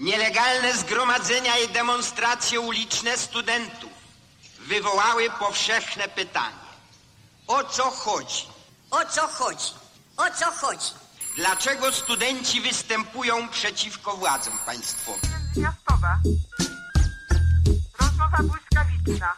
Nielegalne zgromadzenia i demonstracje uliczne studentów wywołały powszechne pytanie. O co chodzi? O co chodzi? O co chodzi? Dlaczego studenci występują przeciwko władzom państwowym? Miastowa. Rozmowa błyskawiczna.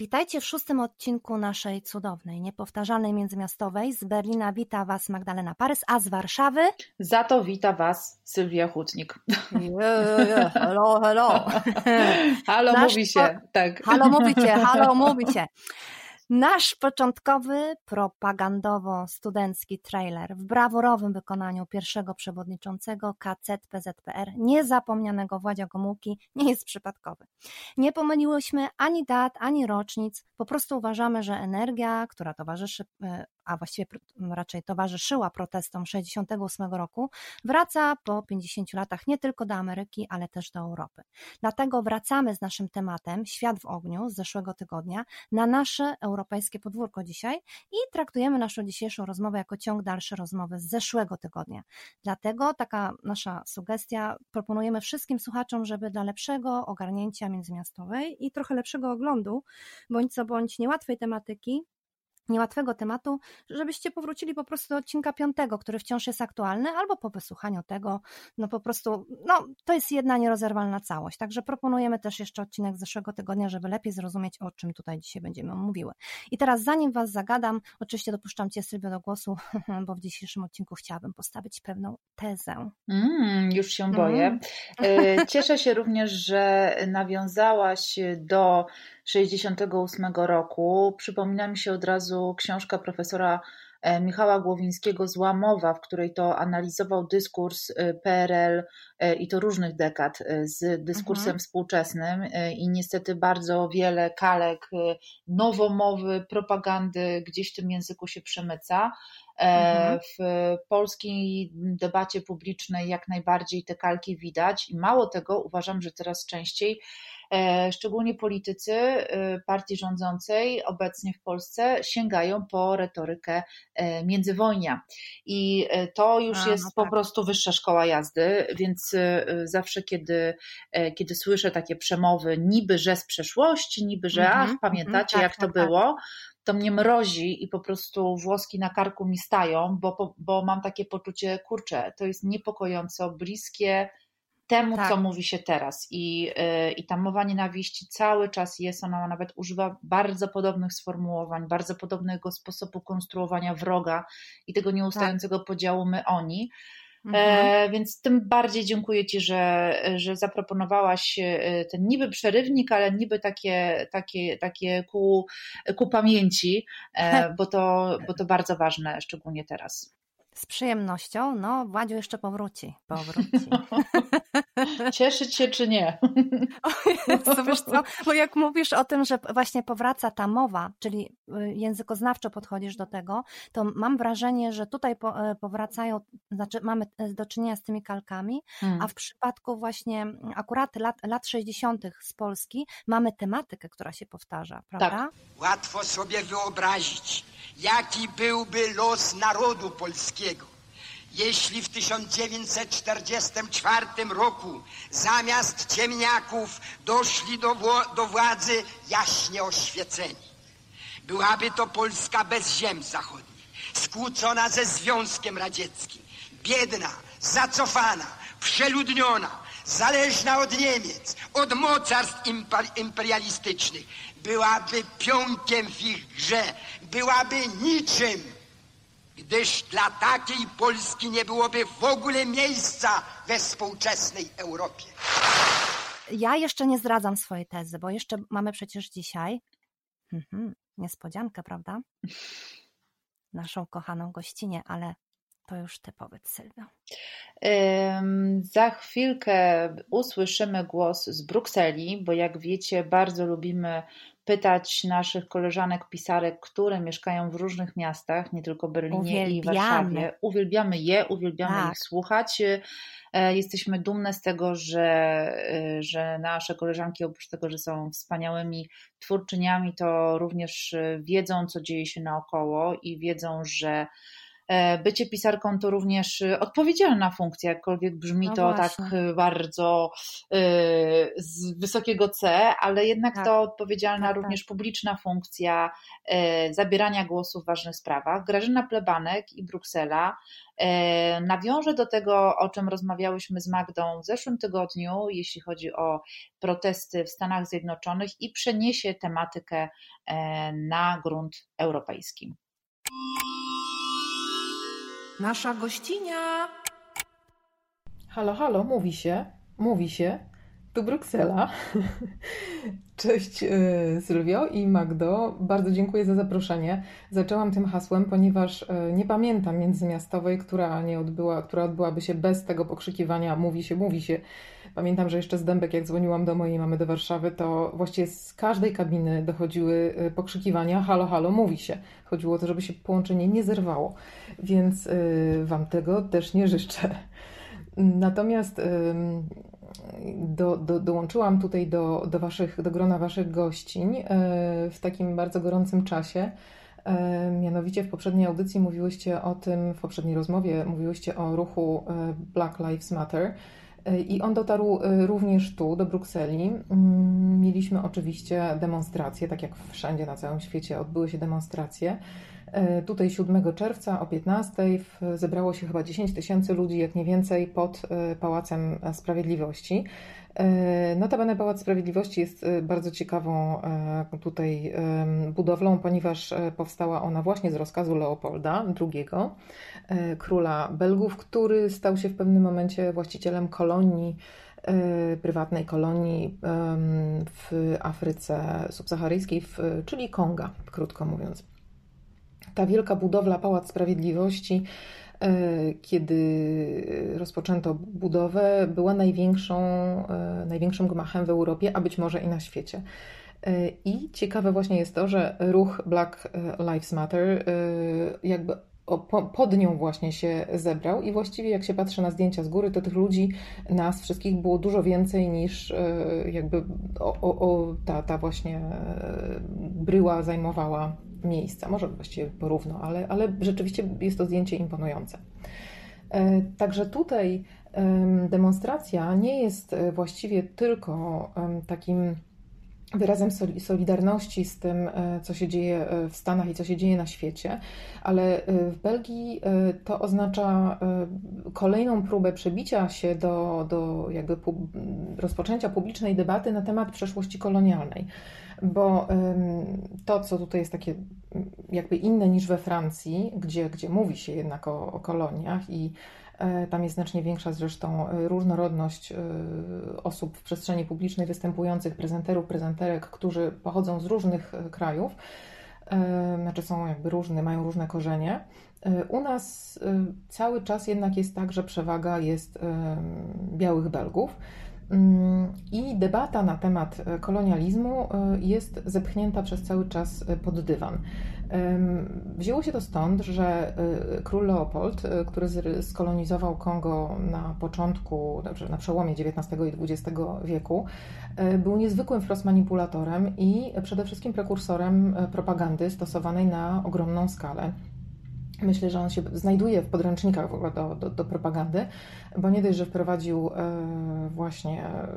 Witajcie w szóstym odcinku naszej cudownej, niepowtarzalnej międzymiastowej. Z Berlina wita Was Magdalena Parys, a z Warszawy... Za to wita Was Sylwia Hutnik. Hello, hello. Halo Nasz mówi się, tak. Halo mówicie, halo mówicie. Nasz początkowy propagandowo-studencki trailer w brawurowym wykonaniu pierwszego przewodniczącego KZ PZPR, niezapomnianego Władzia Gomułki, nie jest przypadkowy. Nie pomyliłyśmy ani dat, ani rocznic, po prostu uważamy, że energia, która towarzyszy, e, a właściwie raczej towarzyszyła protestom 68 roku, wraca po 50 latach nie tylko do Ameryki, ale też do Europy. Dlatego wracamy z naszym tematem Świat w ogniu z zeszłego tygodnia na nasze europejskie podwórko dzisiaj i traktujemy naszą dzisiejszą rozmowę jako ciąg dalszy rozmowy z zeszłego tygodnia. Dlatego taka nasza sugestia, proponujemy wszystkim słuchaczom, żeby dla lepszego ogarnięcia międzymiastowej i trochę lepszego oglądu, bądź co bądź niełatwej tematyki, niełatwego tematu, żebyście powrócili po prostu do odcinka piątego, który wciąż jest aktualny, albo po wysłuchaniu tego, no po prostu, no to jest jedna nierozerwalna całość. Także proponujemy też jeszcze odcinek z zeszłego tygodnia, żeby lepiej zrozumieć, o czym tutaj dzisiaj będziemy mówiły. I teraz zanim Was zagadam, oczywiście dopuszczam Cię Sylwia do głosu, bo w dzisiejszym odcinku chciałabym postawić pewną tezę. Mm, już się boję. E, Cieszę się również, że nawiązałaś do 68 roku. Przypomina mi się od razu książka profesora e, Michała Głowińskiego Złamowa, w której to analizował dyskurs e, PRL e, i to różnych dekad z dyskursem Mhm. współczesnym i niestety bardzo wiele kalek nowomowy, propagandy gdzieś w tym języku się przemyca. Mhm. W polskiej debacie publicznej jak najbardziej te kalki widać i mało tego uważam, że teraz częściej szczególnie politycy e, partii rządzącej obecnie w Polsce sięgają po retorykę e, międzywojnia. I e, to już A, no jest po tak. prostu wyższa szkoła jazdy, więc e, zawsze, kiedy, e, kiedy słyszę takie przemowy, niby że z przeszłości, niby że Mhm, ach, pamiętacie mhm, jak tak, to tak, tak. było, to mnie mrozi i po prostu włoski na karku mi stają, bo, po- bo mam takie poczucie, kurczę, to jest niepokojąco bliskie temu, Tak. co mówi się teraz. I, yy, I ta mowa nienawiści cały czas jest, ona nawet używa bardzo podobnych sformułowań, bardzo podobnego sposobu konstruowania wroga i tego nieustającego podziału my-oni. Mhm. E, więc tym bardziej dziękuję Ci, że, że zaproponowałaś e, ten niby przerywnik, ale niby takie, takie, takie ku, ku pamięci, e, bo to, bo to bardzo ważne, szczególnie teraz. Z przyjemnością, no Władziu jeszcze powróci, powróci. Cieszyć się czy nie? Jezu, wiesz co? Bo jak mówisz o tym, że właśnie powraca ta mowa, czyli y, językoznawczo podchodzisz do tego, to mam wrażenie, że tutaj e, powracają, znaczy mamy e, do czynienia z tymi kalkami, Hmm. a w przypadku właśnie akurat lat, lat 60. z Polski mamy tematykę, która się powtarza, prawda? Łatwo sobie wyobrazić, jaki byłby los narodu polskiego, jeśli w 1944 roku zamiast ciemniaków doszli do, do władzy jaśnie oświeceni. Byłaby to Polska bez ziem zachodnich, skłócona ze Związkiem Radzieckim, biedna, zacofana, przeludniona, zależna od Niemiec, od mocarstw imper- imperialistycznych. Byłaby pionkiem w ich grze, byłaby niczym, gdyż dla takiej Polski nie byłoby w ogóle miejsca we współczesnej Europie. Ja jeszcze nie zdradzam swojej tezy, bo jeszcze mamy przecież dzisiaj mhm, niespodziankę, prawda? Naszą kochaną gościnę, ale to już ty powiedz, Sylwia. Ym, Za chwilkę usłyszymy głos z Brukseli, bo jak wiecie, bardzo lubimy pytać naszych koleżanek pisarek, które mieszkają w różnych miastach, nie tylko Berlinie i Warszawie. Uwielbiamy je, uwielbiamy tak. ich słuchać. E, jesteśmy dumne z tego, że, e, że nasze koleżanki, oprócz tego, że są wspaniałymi twórczyniami, to również wiedzą, co dzieje się naokoło i wiedzą, że E, bycie pisarką to również e, odpowiedzialna funkcja, jakkolwiek brzmi no to tak e, bardzo z wysokiego C, ale jednak tak. to odpowiedzialna tak, tak. również tak. publiczna funkcja zabierania głosu w ważnych sprawach. Grażyna Plebanek i Bruksela nawiążę do tego, o czym rozmawiałyśmy z Magdą w zeszłym tygodniu, jeśli chodzi o protesty w Stanach Zjednoczonych i przeniesie tematykę na grunt europejski. Nasza gościnia. Halo, halo, mówi się, mówi się. Tu Bruksela. Cześć e, Sylwio i Magdo. Bardzo dziękuję za zaproszenie. Zaczęłam tym hasłem, ponieważ e, nie pamiętam międzymiastowej, która nie odbyła, która odbyłaby się bez tego pokrzykiwania mówi się, mówi się. Pamiętam, że jeszcze z Dębek, jak dzwoniłam do mojej mamy do Warszawy, to właściwie z każdej kabiny dochodziły e, pokrzykiwania halo, halo, mówi się. Chodziło o to, żeby się połączenie nie zerwało, więc Wam tego też nie życzę. Natomiast do, do, dołączyłam tutaj do, do, waszych, do grona Waszych gościń e, w takim bardzo gorącym czasie. E, mianowicie w poprzedniej audycji mówiłyście o tym, w poprzedniej rozmowie mówiłyście o ruchu e, Black Lives Matter. I on dotarł również tu, do Brukseli. Mm, mieliśmy oczywiście demonstracje, tak jak wszędzie na całym świecie odbyły się demonstracje. E, tutaj 7 czerwca o 15 zebrało się chyba 10 tysięcy ludzi, jak nie więcej, pod e, Pałacem Sprawiedliwości. E, notabene Pałac Sprawiedliwości jest bardzo ciekawą tutaj budowlą, ponieważ powstała ona właśnie z rozkazu Leopolda II, króla Belgów, który stał się w pewnym momencie właścicielem kolonii, prywatnej kolonii w Afryce subsaharyjskiej, czyli Konga, krótko mówiąc ta wielka budowla Pałac Sprawiedliwości, e, kiedy rozpoczęto budowę, była największą, e, największym gmachem w Europie, a być może i na świecie. E, I ciekawe właśnie jest to, że ruch Black Lives Matter jakby pod nią właśnie się zebrał i właściwie jak się patrzy na zdjęcia z góry, to tych ludzi, nas wszystkich było dużo więcej niż jakby o, o, o ta, ta właśnie bryła zajmowała miejsca. Może właściwie porówno, ale, ale rzeczywiście jest to zdjęcie imponujące. E, także tutaj demonstracja nie jest e, właściwie tylko takim wyrazem solidarności z tym, e, co się dzieje w Stanach i co się dzieje na świecie, ale w Belgii to oznacza kolejną próbę przebicia się do, do jakby rozpoczęcia publicznej debaty na temat przeszłości kolonialnej bo to, co tutaj jest takie jakby inne niż we Francji, gdzie, gdzie mówi się jednak o, o koloniach i e, tam jest znacznie większa zresztą e, różnorodność e, osób w przestrzeni publicznej występujących, prezenterów, prezenterek, którzy pochodzą z różnych krajów, znaczy są jakby różne, mają różne korzenie. U nas cały czas jednak jest tak, że przewaga jest białych Belgów. Mm, I debata na temat e, kolonializmu e, jest zepchnięta przez cały czas e, pod dywan. Wzięło się to stąd, że król Leopold, który skolonizował Kongo na początku, znaczy na przełomie XIX i XX wieku, był niezwykłym wprost manipulatorem i przede wszystkim prekursorem propagandy stosowanej na ogromną skalę. Myślę, że on się znajduje w podręcznikach w ogóle do, do, do, propagandy, bo nie dość, że wprowadził e, właśnie e,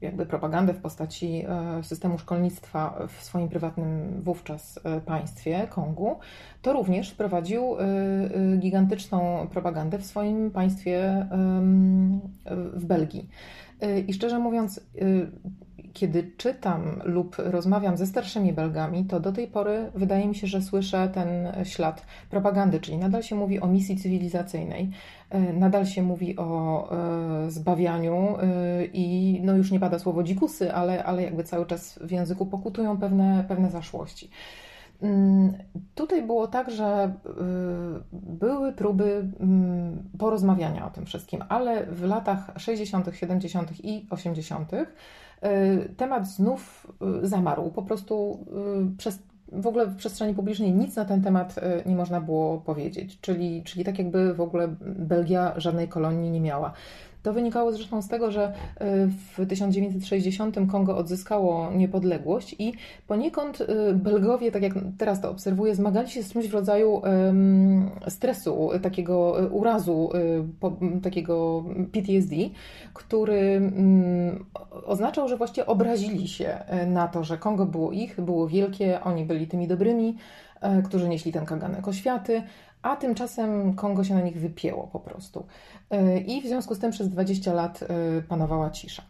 jakby propagandę w postaci e, systemu szkolnictwa w swoim prywatnym wówczas państwie, Kongu, to również wprowadził gigantyczną propagandę w swoim państwie w Belgii. I szczerze mówiąc, kiedy czytam lub rozmawiam ze starszymi Belgami, to do tej pory wydaje mi się, że słyszę ten ślad propagandy, czyli nadal się mówi o misji cywilizacyjnej, e, nadal się mówi o e, zbawianiu e, i no już nie pada słowo dzikusy, ale, ale jakby cały czas w języku pokutują pewne, pewne zaszłości. Mm, tutaj było tak, że były próby mm, porozmawiania o tym wszystkim, ale w latach 60., 70. i 80. temat znów zamarł. Po prostu przez w ogóle w przestrzeni publicznej nic na ten temat nie można było powiedzieć, czyli, czyli tak jakby w ogóle Belgia żadnej kolonii nie miała. To wynikało zresztą z tego, że e, w 1960 Kongo odzyskało niepodległość i poniekąd e, Belgowie, tak jak teraz to obserwuję, zmagali się z czymś w rodzaju stresu, takiego e, urazu, takiego PTSD, który mm, oznaczał, że właściwie obrazili się na to, że Kongo było ich, było wielkie, oni byli tymi dobrymi, którzy nieśli ten kaganek oświaty, a tymczasem Kongo się na nich wypięło po prostu. E, I w związku z tym przez 20 lat e, panowała cisza.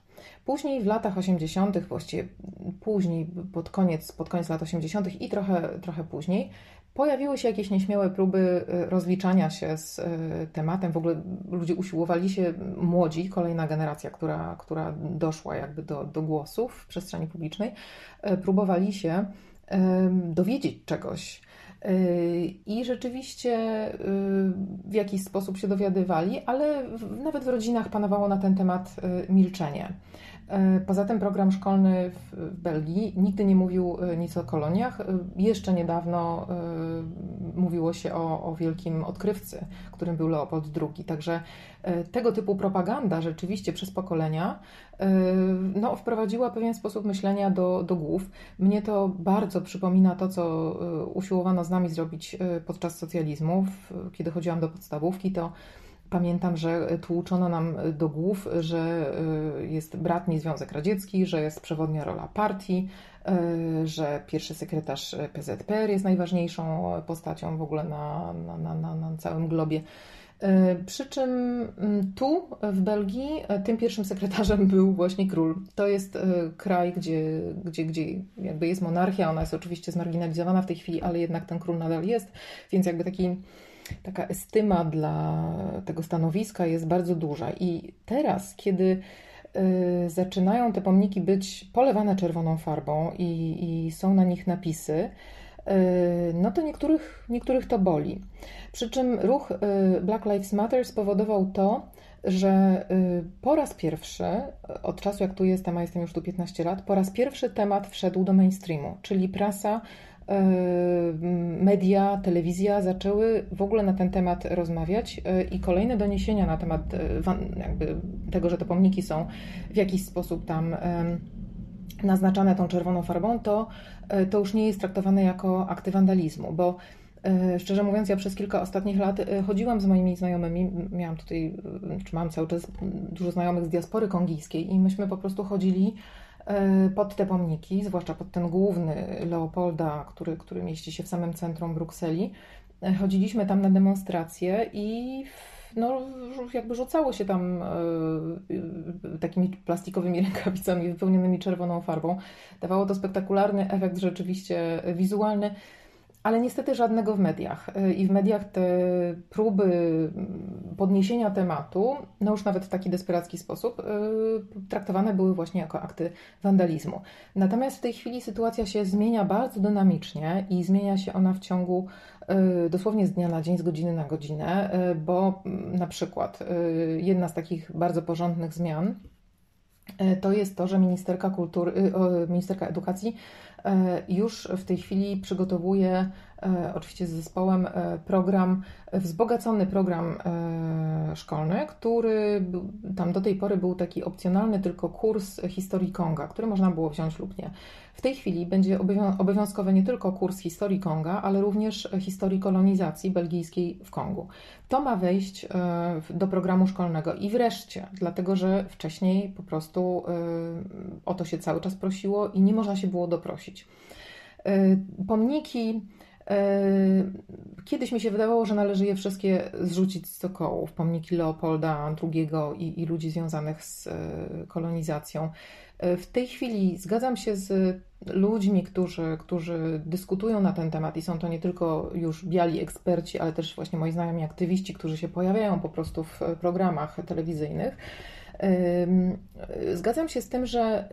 Później w latach 80., właściwie później, pod koniec, pod koniec lat 80. i trochę, trochę później, pojawiły się jakieś nieśmiałe próby e, rozliczania się z tematem. W ogóle ludzie usiłowali się, młodzi, kolejna generacja, która, która doszła jakby do, do głosów w przestrzeni publicznej, próbowali się dowiedzieć czegoś i rzeczywiście y, w jakiś sposób się dowiadywali, ale nawet w rodzinach panowało na ten temat y, milczenie. Y, poza tym program szkolny w Belgii nigdy nie mówił nic o koloniach. Jeszcze niedawno mówiło się o, o wielkim odkrywcy, którym był Leopold II. Także tego typu propaganda rzeczywiście przez pokolenia no, wprowadziła pewien sposób myślenia do, do głów. Mnie to bardzo przypomina to, co usiłowano z nami zrobić podczas socjalizmu, kiedy chodziłam do podstawówki, to Pamiętam, że tłuczono nam do głów, że jest bratni Związek Radziecki, że jest przewodnia rola partii, że pierwszy sekretarz PZPR jest najważniejszą postacią w ogóle na, na, na, na całym globie. E, przy czym tu w Belgii e, tym pierwszym sekretarzem był właśnie król. To jest e, kraj, gdzie, gdzie, gdzie jakby jest monarchia, ona jest oczywiście zmarginalizowana w tej chwili, ale jednak ten król nadal jest, więc jakby taki, taka estyma dla tego stanowiska jest bardzo duża. I teraz, kiedy zaczynają te pomniki być polewane czerwoną farbą i, i są na nich napisy, no to niektórych, niektórych to boli. Przy czym ruch y, Black Lives Matter spowodował to, że y, po raz pierwszy, od czasu jak tu jestem, a jestem już tu 15 lat, po raz pierwszy temat wszedł do mainstreamu, czyli prasa, y, media, telewizja zaczęły w ogóle na ten temat rozmawiać i kolejne doniesienia na temat jakby tego, że te pomniki są w jakiś sposób tam naznaczane tą czerwoną farbą, to, to już nie jest traktowane jako akty wandalizmu, bo szczerze mówiąc, ja przez kilka ostatnich lat chodziłam z moimi znajomymi. Miałam tutaj, czy mam cały czas dużo znajomych z diaspory kongijskiej, i myśmy po prostu chodzili pod te pomniki, zwłaszcza pod ten główny Leopolda, który, który mieści się w samym centrum Brukseli. Chodziliśmy tam na demonstracje i no, jakby rzucało się tam takimi plastikowymi rękawicami wypełnionymi czerwoną farbą. Dawało to spektakularny efekt rzeczywiście wizualny ale niestety żadnego w mediach. Y, I w mediach te próby podniesienia tematu, no już nawet w taki desperacki sposób, y, traktowane były właśnie jako akty wandalizmu. Natomiast w tej chwili sytuacja się zmienia bardzo dynamicznie i zmienia się ona w ciągu y, dosłownie z dnia na dzień, z godziny na godzinę, bo mm, na przykład jedna z takich bardzo porządnych zmian to jest to, że ministerka kultury, ministerka edukacji już w tej chwili przygotowuje, e, oczywiście z zespołem, e, program, wzbogacony program szkolny, który tam do tej pory był taki opcjonalny tylko kurs historii Konga, który można było wziąć lub nie. W tej chwili będzie obowiązkowy nie tylko kurs historii Konga, ale również historii kolonizacji belgijskiej w Kongu. To ma wejść do programu szkolnego i wreszcie, dlatego że wcześniej po prostu o to się cały czas prosiło i nie można się było doprosić. E, pomniki. E, kiedyś mi się wydawało, że należy je wszystkie zrzucić z sokołów. Pomniki Leopolda II i, i ludzi związanych z e, kolonizacją. W tej chwili zgadzam się z ludźmi, którzy, którzy dyskutują na ten temat i są to nie tylko już biali eksperci, ale też właśnie moi znajomi aktywiści, którzy się pojawiają po prostu w programach telewizyjnych Zgadzam się z tym, że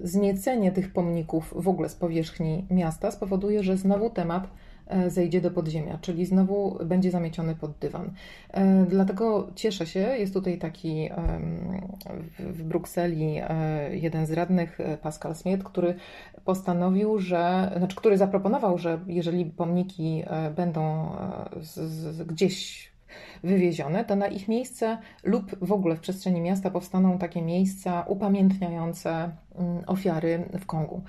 zniecenie tych pomników w ogóle z powierzchni miasta spowoduje, że znowu temat E, zejdzie do podziemia, czyli znowu będzie zamieciony pod dywan. E, dlatego cieszę się, jest tutaj taki w Brukseli e, jeden z radnych, Pascal Smiet, który postanowił, że, znaczy, który zaproponował, że jeżeli pomniki będą z, z, gdzieś wywiezione, to na ich miejsce lub w ogóle w przestrzeni miasta powstaną takie miejsca upamiętniające mm, ofiary w Kongu.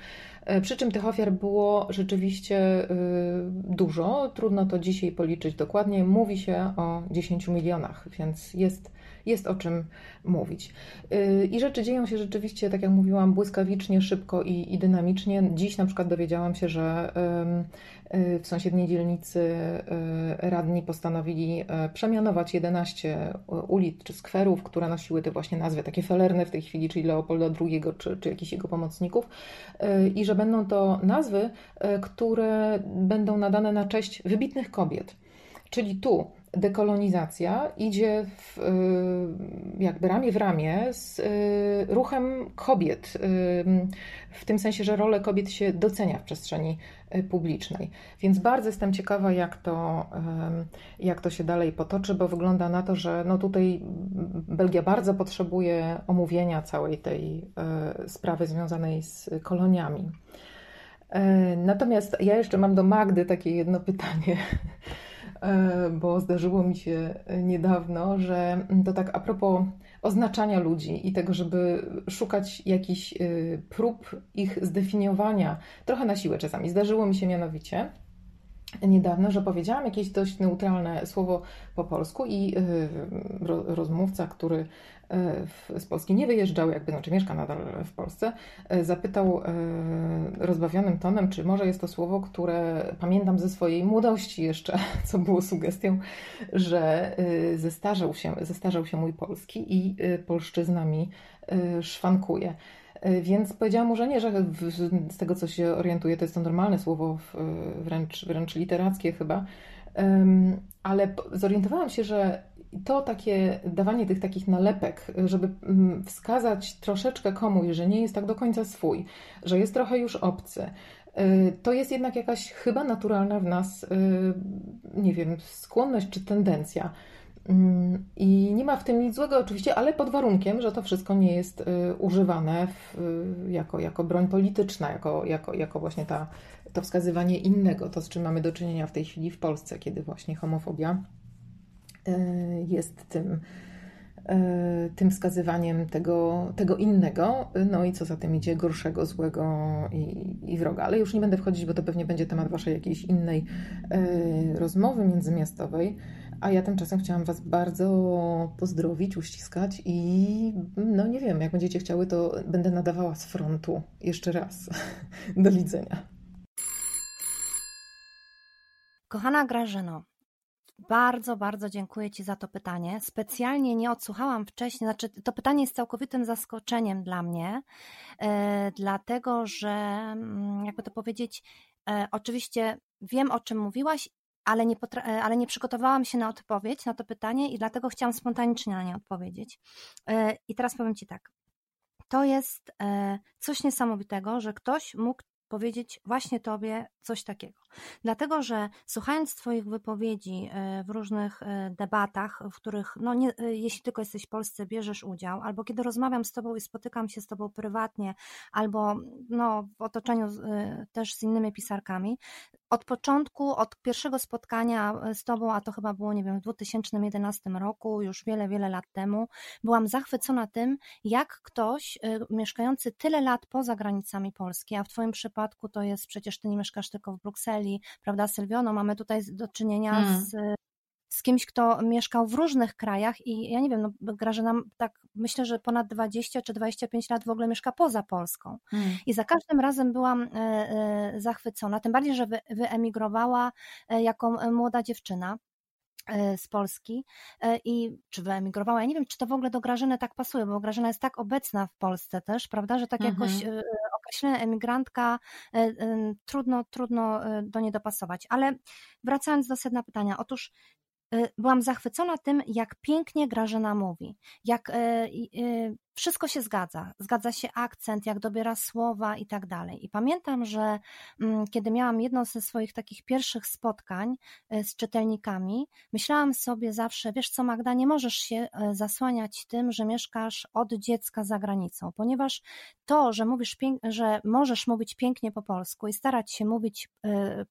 E, przy czym tych ofiar było rzeczywiście y, dużo. Trudno to dzisiaj policzyć dokładnie. Mówi się o 10 milionach, więc jest, jest o czym mówić. Y, I rzeczy dzieją się rzeczywiście, tak jak mówiłam, błyskawicznie, szybko i, i dynamicznie. Dziś na przykład dowiedziałam się, że y, w sąsiedniej dzielnicy radni postanowili przemianować 11 ulic czy skwerów, które nosiły te właśnie nazwy takie felerne w tej chwili, czyli Leopolda II czy, czy jakichś jego pomocników i że będą to nazwy, e, które będą nadane na cześć wybitnych kobiet. Czyli tu dekolonizacja idzie w, e, jakby ramię w ramię z e, ruchem kobiet, w tym sensie, że rolę kobiet się docenia w przestrzeni publicznej. Więc bardzo jestem ciekawa, jak to, jak to się dalej potoczy, bo wygląda na to, że no tutaj Belgia bardzo potrzebuje omówienia całej tej sprawy związanej z koloniami. Natomiast ja jeszcze mam do Magdy takie jedno pytanie, bo zdarzyło mi się niedawno, że to tak a propos oznaczania ludzi i tego, żeby szukać jakichś y, prób ich zdefiniowania, trochę na siłę czasami. Zdarzyło mi się mianowicie niedawno, że powiedziałam jakieś dość neutralne słowo po polsku i y, rozmówca, który y, z Polski nie wyjeżdżał, jakby, znaczy mieszka nadal w Polsce, y, zapytał rozbawionym tonem, czy może jest to słowo, które pamiętam ze swojej młodości jeszcze, co było sugestią, że zestarzał się, zestarzał się mój polski i polszczyzna mi szwankuje. E, więc powiedziałam mu, że nie, że z tego co się orientuję, to jest to normalne słowo, wręcz, wręcz literackie chyba. Ale zorientowałam się, że to takie dawanie tych takich nalepek, żeby mm, wskazać troszeczkę komuś, że nie jest tak do końca swój, że jest trochę już obcy, e, to jest jednak jakaś chyba naturalna w nas, nie wiem, skłonność czy tendencja I nie ma w tym nic złego oczywiście, ale pod warunkiem, że to wszystko nie jest y, używane w, y, jako, jako broń polityczna, jako, jako, jako właśnie ta, to wskazywanie innego, to z czym mamy do czynienia w tej chwili w Polsce, kiedy właśnie homofobia y, jest tym, tym wskazywaniem tego, tego innego, no i co za tym idzie, gorszego, złego i, i wroga. Ale już nie będę wchodzić, bo to pewnie będzie temat waszej jakiejś innej rozmowy międzymiastowej. A ja tymczasem chciałam Was bardzo pozdrowić, uściskać i no nie wiem, jak będziecie chciały, to będę nadawała z frontu jeszcze raz. Do widzenia. Kochana Grażyno, bardzo, bardzo dziękuję Ci za to pytanie. Specjalnie nie odsłuchałam wcześniej, znaczy to pytanie jest całkowitym zaskoczeniem dla mnie, e, dlatego że, mm, jakby to powiedzieć, e, oczywiście wiem o czym mówiłaś ale nie, e, ale nie przygotowałam się na odpowiedź na to pytanie i dlatego chciałam spontanicznie na nie odpowiedzieć. E, I teraz powiem Ci tak. To jest e, coś niesamowitego, że ktoś mógł powiedzieć właśnie Tobie coś takiego. Dlatego, że słuchając Twoich wypowiedzi w różnych debatach, w których, no nie, jeśli tylko jesteś w Polsce, bierzesz udział, albo kiedy rozmawiam z Tobą i spotykam się z Tobą prywatnie, albo no, w otoczeniu też z innymi pisarkami, od początku, od pierwszego spotkania e, z Tobą, a to chyba było, nie wiem, w 2011 roku, już wiele, wiele lat temu, byłam zachwycona tym, jak ktoś e, mieszkający tyle lat poza granicami Polski, a w Twoim przypadku to jest przecież Ty nie mieszkasz tylko w Brukseli, prawda, Sylwiono, mamy tutaj do czynienia hmm. z z kimś, kto mieszkał w różnych krajach i ja nie wiem, no Grażyna tak myślę, że ponad 20 czy 25 lat w ogóle mieszka poza Polską. Hmm. I za każdym razem byłam e, e, zachwycona, tym bardziej, że wyemigrowała e, jako młoda dziewczyna z Polski i czy wyemigrowała, ja nie wiem, czy to w ogóle do Grażyny tak pasuje, bo Grażyna jest tak obecna w Polsce też, prawda, że tak mhm. jakoś określona emigrantka, trudno, trudno do niej dopasować. Ale wracając do sedna pytania, otóż byłam zachwycona tym, jak pięknie Grażyna mówi, jak wszystko się zgadza. Zgadza się akcent, jak dobiera słowa i tak dalej. I pamiętam, że mm, kiedy miałam jedno ze swoich takich pierwszych spotkań z czytelnikami, myślałam sobie zawsze, wiesz co Magda, nie możesz się zasłaniać tym, że mieszkasz od dziecka za granicą, ponieważ to, że mówisz, że możesz mówić pięknie po polsku i starać się mówić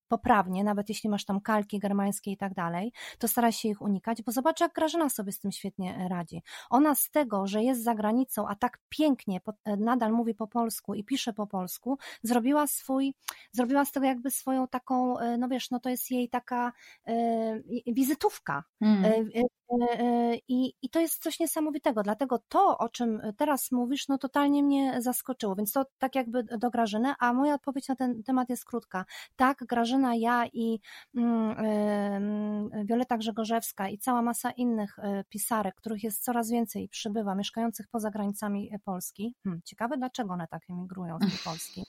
poprawnie, nawet jeśli masz tam kalki germańskie i tak dalej, to staraj się ich unikać, bo zobacz, jak Grażyna sobie z tym świetnie e, radzi. Ona z tego, że jest za granicą, a tak pięknie e, nadal mówi po polsku i pisze po polsku, zrobiła swój, zrobiła z tego jakby swoją taką, e, no wiesz, no to jest jej taka wizytówka. Mm. I, I to jest coś niesamowitego, dlatego to, o czym teraz mówisz, no totalnie mnie zaskoczyło, więc to tak jakby do Grażyny, a moja odpowiedź na ten temat jest krótka. Tak, Grażyna, ja i mm, Wioleta Grzegorzewska i cała masa innych e, pisarek, których jest coraz więcej przybywa, mieszkających poza granicami Polski. Hmm, ciekawe, dlaczego one tak emigrują z Polski,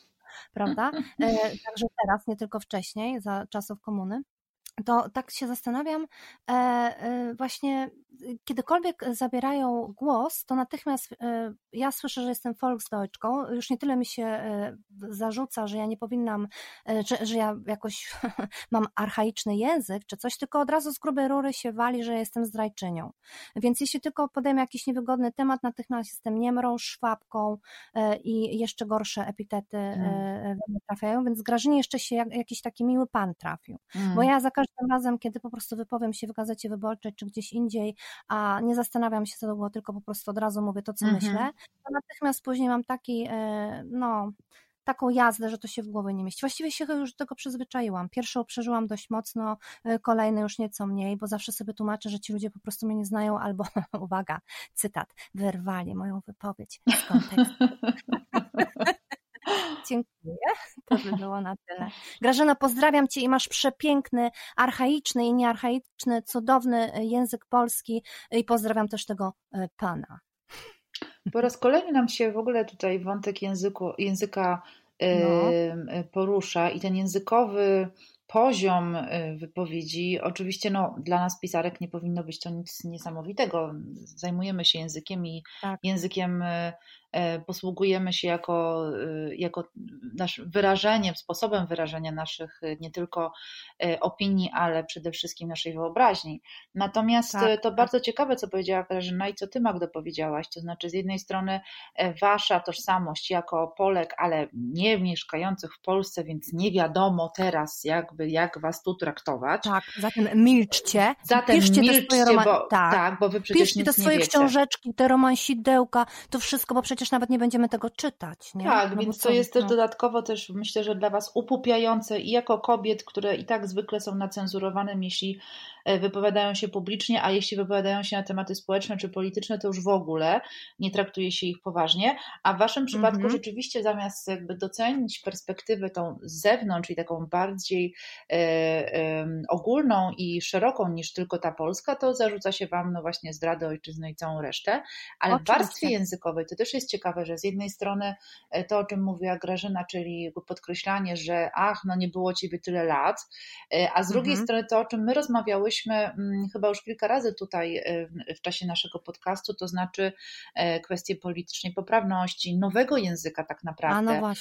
prawda? E, także teraz, nie tylko wcześniej, za czasów komuny to tak się zastanawiam, e, właśnie kiedykolwiek zabierają głos, to natychmiast e, ja słyszę, że jestem Volksdeutschką. Już nie tyle mi się e, zarzuca, że ja nie powinnam, e, że, że ja jakoś mam archaiczny język czy coś, tylko od razu z grubej rury się wali, że jestem zdrajczynią. Więc jeśli tylko podejmę jakiś niewygodny temat, natychmiast jestem niemrą, szwabką i jeszcze gorsze epitety mm. trafiają, więc Grażynie jeszcze się jakiś taki miły pan trafił. Mm. Bo ja za każdym razem, kiedy po prostu wypowiem się w Gazecie Wyborczej czy gdzieś indziej, a nie zastanawiam się, co to było, tylko po prostu od razu mówię to, co mhm. myślę, to natychmiast później mam taki, e, no, taką jazdę, że to się w głowie nie mieści. Właściwie się już do tego przyzwyczaiłam. Pierwszą przeżyłam dość mocno, e, kolejne już nieco mniej, bo zawsze sobie tłumaczę, że ci ludzie po prostu mnie nie znają, albo, uwaga, cytat, wyrwali moją wypowiedź z kontekstu. Dziękuję. To by było na tyle. Grażyna, pozdrawiam Cię i masz przepiękny, archaiczny i niearchaiczny, cudowny język polski i pozdrawiam też tego e, Pana. Po raz kolejny nam się w ogóle tutaj wątek języku, języka no. porusza i ten językowy poziom e, wypowiedzi, oczywiście no, dla nas pisarek nie powinno być to nic niesamowitego. Zajmujemy się językiem i tak. językiem E, posługujemy się jako, e, jako nasz wyrażeniem, sposobem wyrażenia naszych e, nie tylko opinii, ale przede wszystkim naszej wyobraźni. Natomiast tak, to tak. bardzo ciekawe, co powiedziała Grażyna i co Ty, Magdo, powiedziałaś. To znaczy, z jednej strony Wasza tożsamość jako Polek, ale nie mieszkających w Polsce, więc nie wiadomo teraz, jakby, jak Was tu traktować. Tak, zatem milczcie. Zatem Piszcie milczcie, swoje bo, tak. tak, bo Wy przecież Piszcie te swoje książeczki, te romansidełka, to wszystko, bo przecież przecież nawet nie będziemy tego czytać. Nie? Tak, no więc to jest no. też dodatkowo też myślę, że dla Was upupiające i jako kobiet, które i tak zwykle są nacenzurowane, jeśli wypowiadają się publicznie, a jeśli wypowiadają się na tematy społeczne czy polityczne, to już w ogóle nie traktuje się ich poważnie. A w Waszym przypadku mm -hmm. rzeczywiście zamiast jakby docenić perspektywę tą z zewnątrz i taką bardziej e, e, ogólną i szeroką niż tylko ta polska, to zarzuca się Wam no właśnie zdradę ojczyzny i całą resztę. Ale Oczywiście. w warstwie językowej to też jest ciekawe, że z jednej strony e, to, o czym mówiła Grażyna, czyli podkreślanie, że ach, no nie było Ciebie tyle lat, a z drugiej mm -hmm. strony to, o czym my rozmawiałyśmy, rozmawiałyśmy mm, chyba już kilka razy tutaj e, w czasie naszego podcastu, to znaczy e, kwestie politycznej poprawności, nowego języka tak naprawdę, no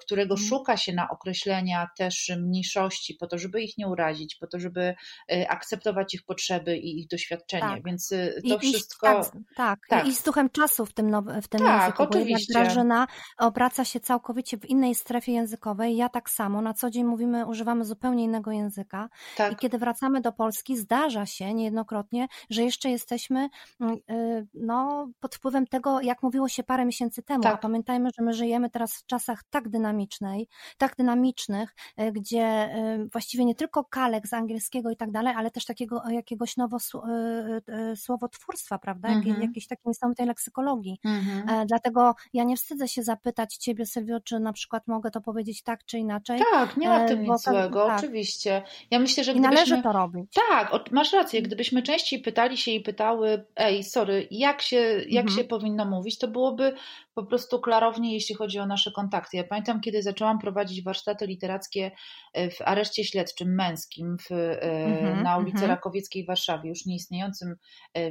którego mhm. szuka się na określenia też mniejszości, po to, żeby ich nie urazić, po to, żeby akceptować ich potrzeby i ich doświadczenie. Tak. Więc to I, wszystko. I, tak, tak, tak. I z duchem czasu w tym, now, w tym tak, języku. Oczywiście. Bo Grażyna obraca się całkowicie w innej strefie językowej. Ja tak samo. Na co dzień mówimy, używamy zupełnie innego języka. Tak. I kiedy wracamy do Polski, zdarza się niejednokrotnie, że jeszcze jesteśmy mm, y, no, pod wpływem tego, jak mówiło się parę miesięcy temu. Tak. A pamiętajmy, że my żyjemy teraz w czasach tak dynamicznej, tak dynamicznych, y, gdzie y, właściwie nie tylko kalek z angielskiego i tak dalej, ale też takiego jakiegoś nowo słowotwórstwa, prawda? Mhm. Jakiejś takiej niesamowitej leksykologii. Mhm. E, dlatego ja nie wstydzę się zapytać Ciebie, Sylwio, czy na przykład mogę to powiedzieć tak czy inaczej. Tak, nie ma w tym e, nic złego, tak. oczywiście. Ja myślę, że I należy to robić. Tak, masz rację, gdybyśmy częściej pytali się i pytały, ej, sorry, jak się, jak mhm. się powinno mówić, to byłoby po prostu klarownie, jeśli chodzi o nasze kontakty. Ja pamiętam, kiedy zaczęłam prowadzić warsztaty literackie e, w areszcie śledczym męskim w, mm-hmm, na ulicy mm-hmm. Rakowieckiej w Warszawie, już nieistniejącym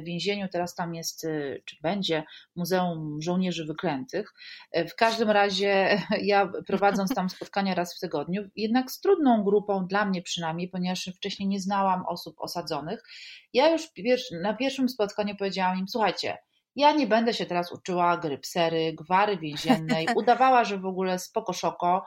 więzieniu, teraz tam jest, czy będzie, Muzeum Żołnierzy Wyklętych. W każdym razie ja prowadząc tam spotkania raz w tygodniu, jednak z trudną grupą, dla mnie przynajmniej, ponieważ wcześniej nie znałam osób osadzonych, ja już na pierwszym spotkaniu powiedziałam im, słuchajcie, ja nie będę się teraz uczyła grypsery, gwary więziennej, udawała, że w ogóle spoko szoko,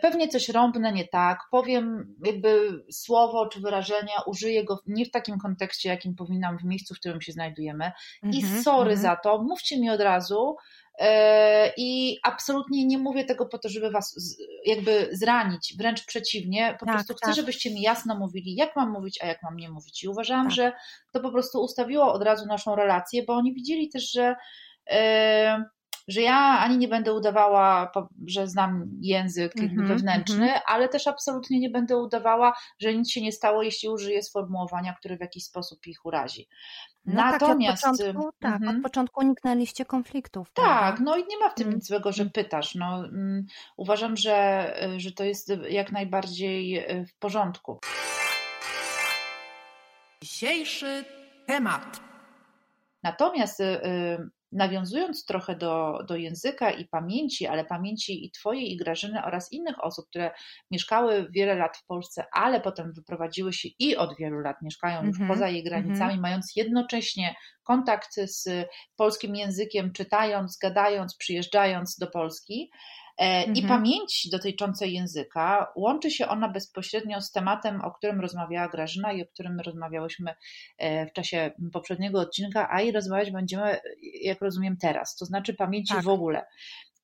pewnie coś rąbnę nie tak, powiem jakby słowo czy wyrażenia, użyję go nie w takim kontekście, jakim powinnam w miejscu, w którym się znajdujemy i mhm, sorry mhm. za to, mówcie mi od razu, E, I absolutnie nie mówię tego po to, żeby was jakby zranić, wręcz przeciwnie. Po tak, prostu chcę, tak. żebyście mi jasno mówili, jak mam mówić, a jak mam nie mówić. I uważałam, tak. że to po prostu ustawiło od razu naszą relację, bo oni widzieli też, że e, że ja ani nie będę udawała, że znam język mm -hmm, wewnętrzny, mm -hmm. ale też absolutnie nie będę udawała, że nic się nie stało, jeśli użyję sformułowania, które w jakiś sposób ich urazi. No Natomiast. Tak, od początku, tak, mm od początku uniknęliście konfliktów. Tak, prawda? no i nie ma w tym mhm. nic złego, że pytasz. No, mm, uważam, że, że to jest jak najbardziej e, w porządku. Dzisiejszy temat. Natomiast y, y, nawiązując trochę do, do języka i pamięci, ale pamięci i Twojej, i Grażyny oraz innych osób, które mieszkały wiele lat w Polsce, ale potem wyprowadziły się i od wielu lat mieszkają już mm -hmm, poza jej granicami, mm -hmm. mając jednocześnie kontakt z polskim językiem, czytając, gadając, przyjeżdżając do Polski, E, I mhm. pamięć dotyczącej języka łączy się ona bezpośrednio z tematem, o którym rozmawiała Grażyna i o którym rozmawiałyśmy e, w czasie poprzedniego odcinka, a i rozmawiać będziemy, jak rozumiem, teraz, to znaczy pamięci tak. w ogóle.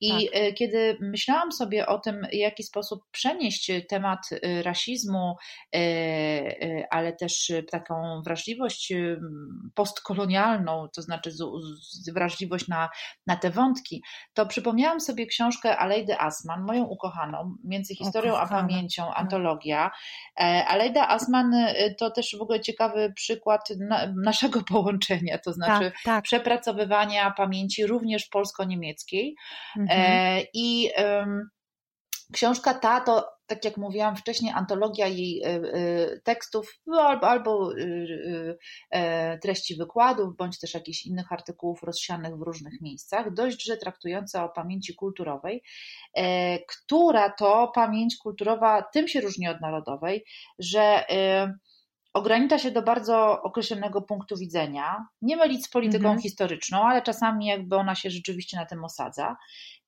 I tak. E, kiedy myślałam sobie o tym, w jaki sposób przenieść temat e, rasizmu, e, ale też taką wrażliwość postkolonialną, to znaczy wrażliwość na, na te wątki, to przypomniałam sobie książkę Alejdy Asman, moją ukochaną, Między historią a pamięcią, tak. antologia. Alejda Asman to też w ogóle ciekawy przykład naszego połączenia, to znaczy tak, tak. przepracowywania pamięci również polsko-niemieckiej. Mhm. E, I książka ta to, tak jak mówiłam wcześniej, antologia jej e, e, tekstów albo, albo treści wykładów, bądź też jakichś innych artykułów rozsianych w różnych miejscach, dość, że traktująca o pamięci kulturowej, która to pamięć kulturowa tym się różni od narodowej, że ogranicza się do bardzo określonego punktu widzenia, nie mylić z polityką mhm. historyczną, ale czasami jakby ona się rzeczywiście na tym osadza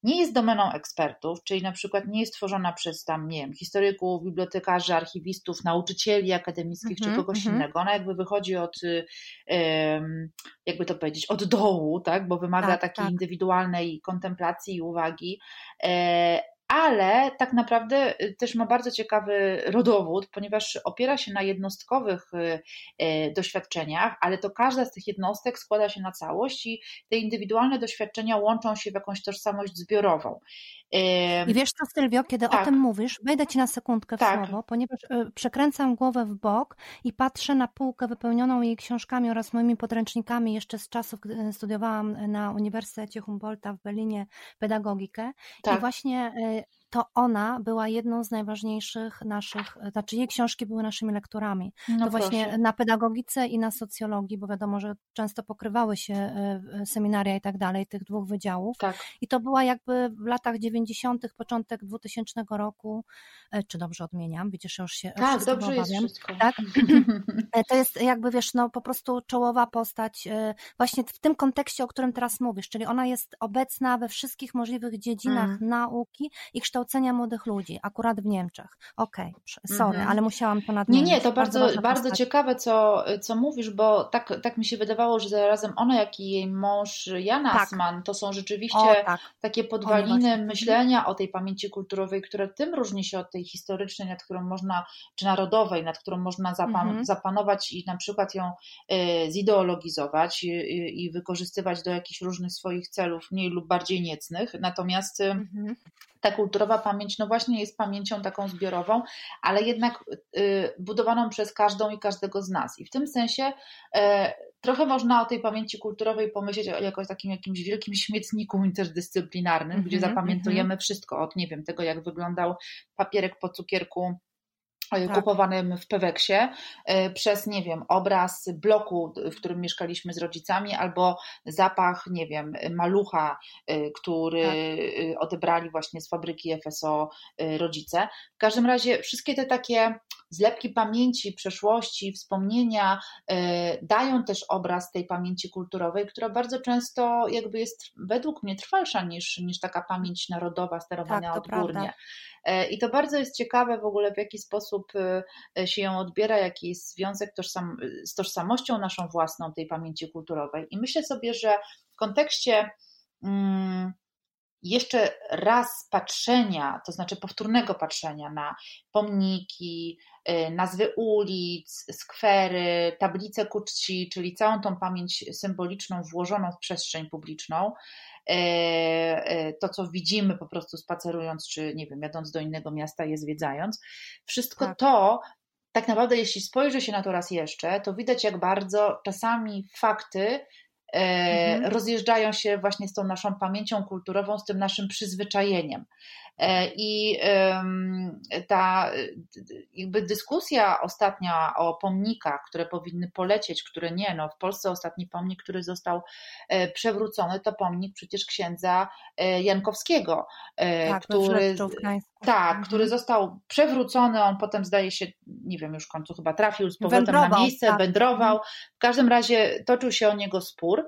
nie jest domeną ekspertów, czyli na przykład nie jest tworzona przez tam, nie wiem, historyków, bibliotekarzy, archiwistów, nauczycieli akademickich mm -hmm, czy kogoś mm -hmm. innego. Ona jakby wychodzi od, jakby to powiedzieć, od dołu, tak, bo wymaga tak, takiej tak. indywidualnej kontemplacji i uwagi, e, ale tak naprawdę y, też ma bardzo ciekawy rodowód, ponieważ opiera się na jednostkowych y, y, doświadczeniach, ale to każda z tych jednostek składa się na całość i te indywidualne doświadczenia łączą się w jakąś tożsamość zbiorową. I wiesz co, Sylwio, kiedy tak. o tym mówisz, wejdę ci na sekundkę w tak. słowo, ponieważ przekręcam głowę w bok i patrzę na półkę wypełnioną jej książkami oraz moimi podręcznikami jeszcze z czasów, gdy studiowałam na Uniwersytecie Humboldta w Berlinie pedagogikę. Tak. I właśnie to ona była jedną z najważniejszych naszych, znaczy jej książki były naszymi lekturami. No to właśnie na pedagogice i na socjologii, bo wiadomo, że często pokrywały się e, seminaria i tak dalej, tych dwóch wydziałów. Tak. I to była jakby w latach 90., początek 2000 roku, e, czy dobrze odmieniam, widzisz, już się Tak, dobrze jest wszystko. Tak? E, to jest jakby, wiesz, no po prostu czołowa postać właśnie w tym kontekście, o którym teraz mówisz, czyli ona jest obecna we wszystkich możliwych dziedzinach mm. nauki i kształcenia kształcenia młodych ludzi, akurat w Niemczech. Okej, okay, sorry, -hmm. ale musiałam to nadmienić. Nie, nie, to bardzo, bardzo, bardzo ciekawe, co, co mówisz, bo tak, tak mi się wydawało, że zarazem ona, jak i jej mąż Jan tak. Asman, to są rzeczywiście o, tak. takie podwaliny myślenia o tej pamięci kulturowej, które tym różni się od tej historycznej, nad którą można, czy narodowej, nad którą można zapan -hmm. zapanować i na przykład ją y, zideologizować y, i wykorzystywać do jakichś różnych swoich celów, mniej lub bardziej niecnych. Natomiast mm -hmm ta kulturowa pamięć, no właśnie jest pamięcią taką zbiorową, ale jednak y, budowaną przez każdą i każdego z nas. I w tym sensie e, trochę można o tej pamięci kulturowej pomyśleć jako o takim jakimś wielkim śmietniku interdyscyplinarnym, mm -hmm, gdzie zapamiętujemy mm -hmm. wszystko od, nie wiem, tego jak wyglądał papierek po cukierku tak. kupowanym w Peweksie, e, przez, nie wiem, obraz bloku, w którym mieszkaliśmy z rodzicami, albo zapach, nie wiem, malucha, e, który tak. odebrali właśnie z fabryki FSO rodzice. W każdym razie wszystkie te takie zlepki pamięci, przeszłości, wspomnienia dają też obraz tej pamięci kulturowej, która bardzo często jakby jest według mnie trwalsza niż, niż taka pamięć narodowa sterowana tak, odgórnie. Prawda. E, I to bardzo jest ciekawe w ogóle, w jaki sposób e, się ją odbiera, jaki jest związek tożsam, z tożsamością naszą własną, tej pamięci kulturowej. I myślę sobie, że w kontekście mm, jeszcze raz patrzenia, to znaczy powtórnego patrzenia na pomniki, e, nazwy ulic, skwery, tablice ku czci, czyli całą tą pamięć symboliczną włożoną w przestrzeń publiczną, E, e, to, co widzimy po prostu spacerując, czy nie wiem, jadąc do innego miasta, je zwiedzając. Wszystko tak. to, tak naprawdę, jeśli spojrzy się na to raz jeszcze, to widać, jak bardzo czasami fakty mhm. rozjeżdżają się właśnie z tą naszą pamięcią kulturową, z tym naszym przyzwyczajeniem. E, I ta jakby dyskusja ostatnia o pomnikach, które powinny polecieć, które nie, no w Polsce ostatni pomnik, który został e, przewrócony, to pomnik przecież księdza Jankowskiego, tak, który, tak, mhm. który został przewrócony, on potem zdaje się, nie wiem już w końcu chyba trafił z powrotem wędrował, na miejsce, tak. wędrował. Mhm. W każdym razie toczył się o niego spór e,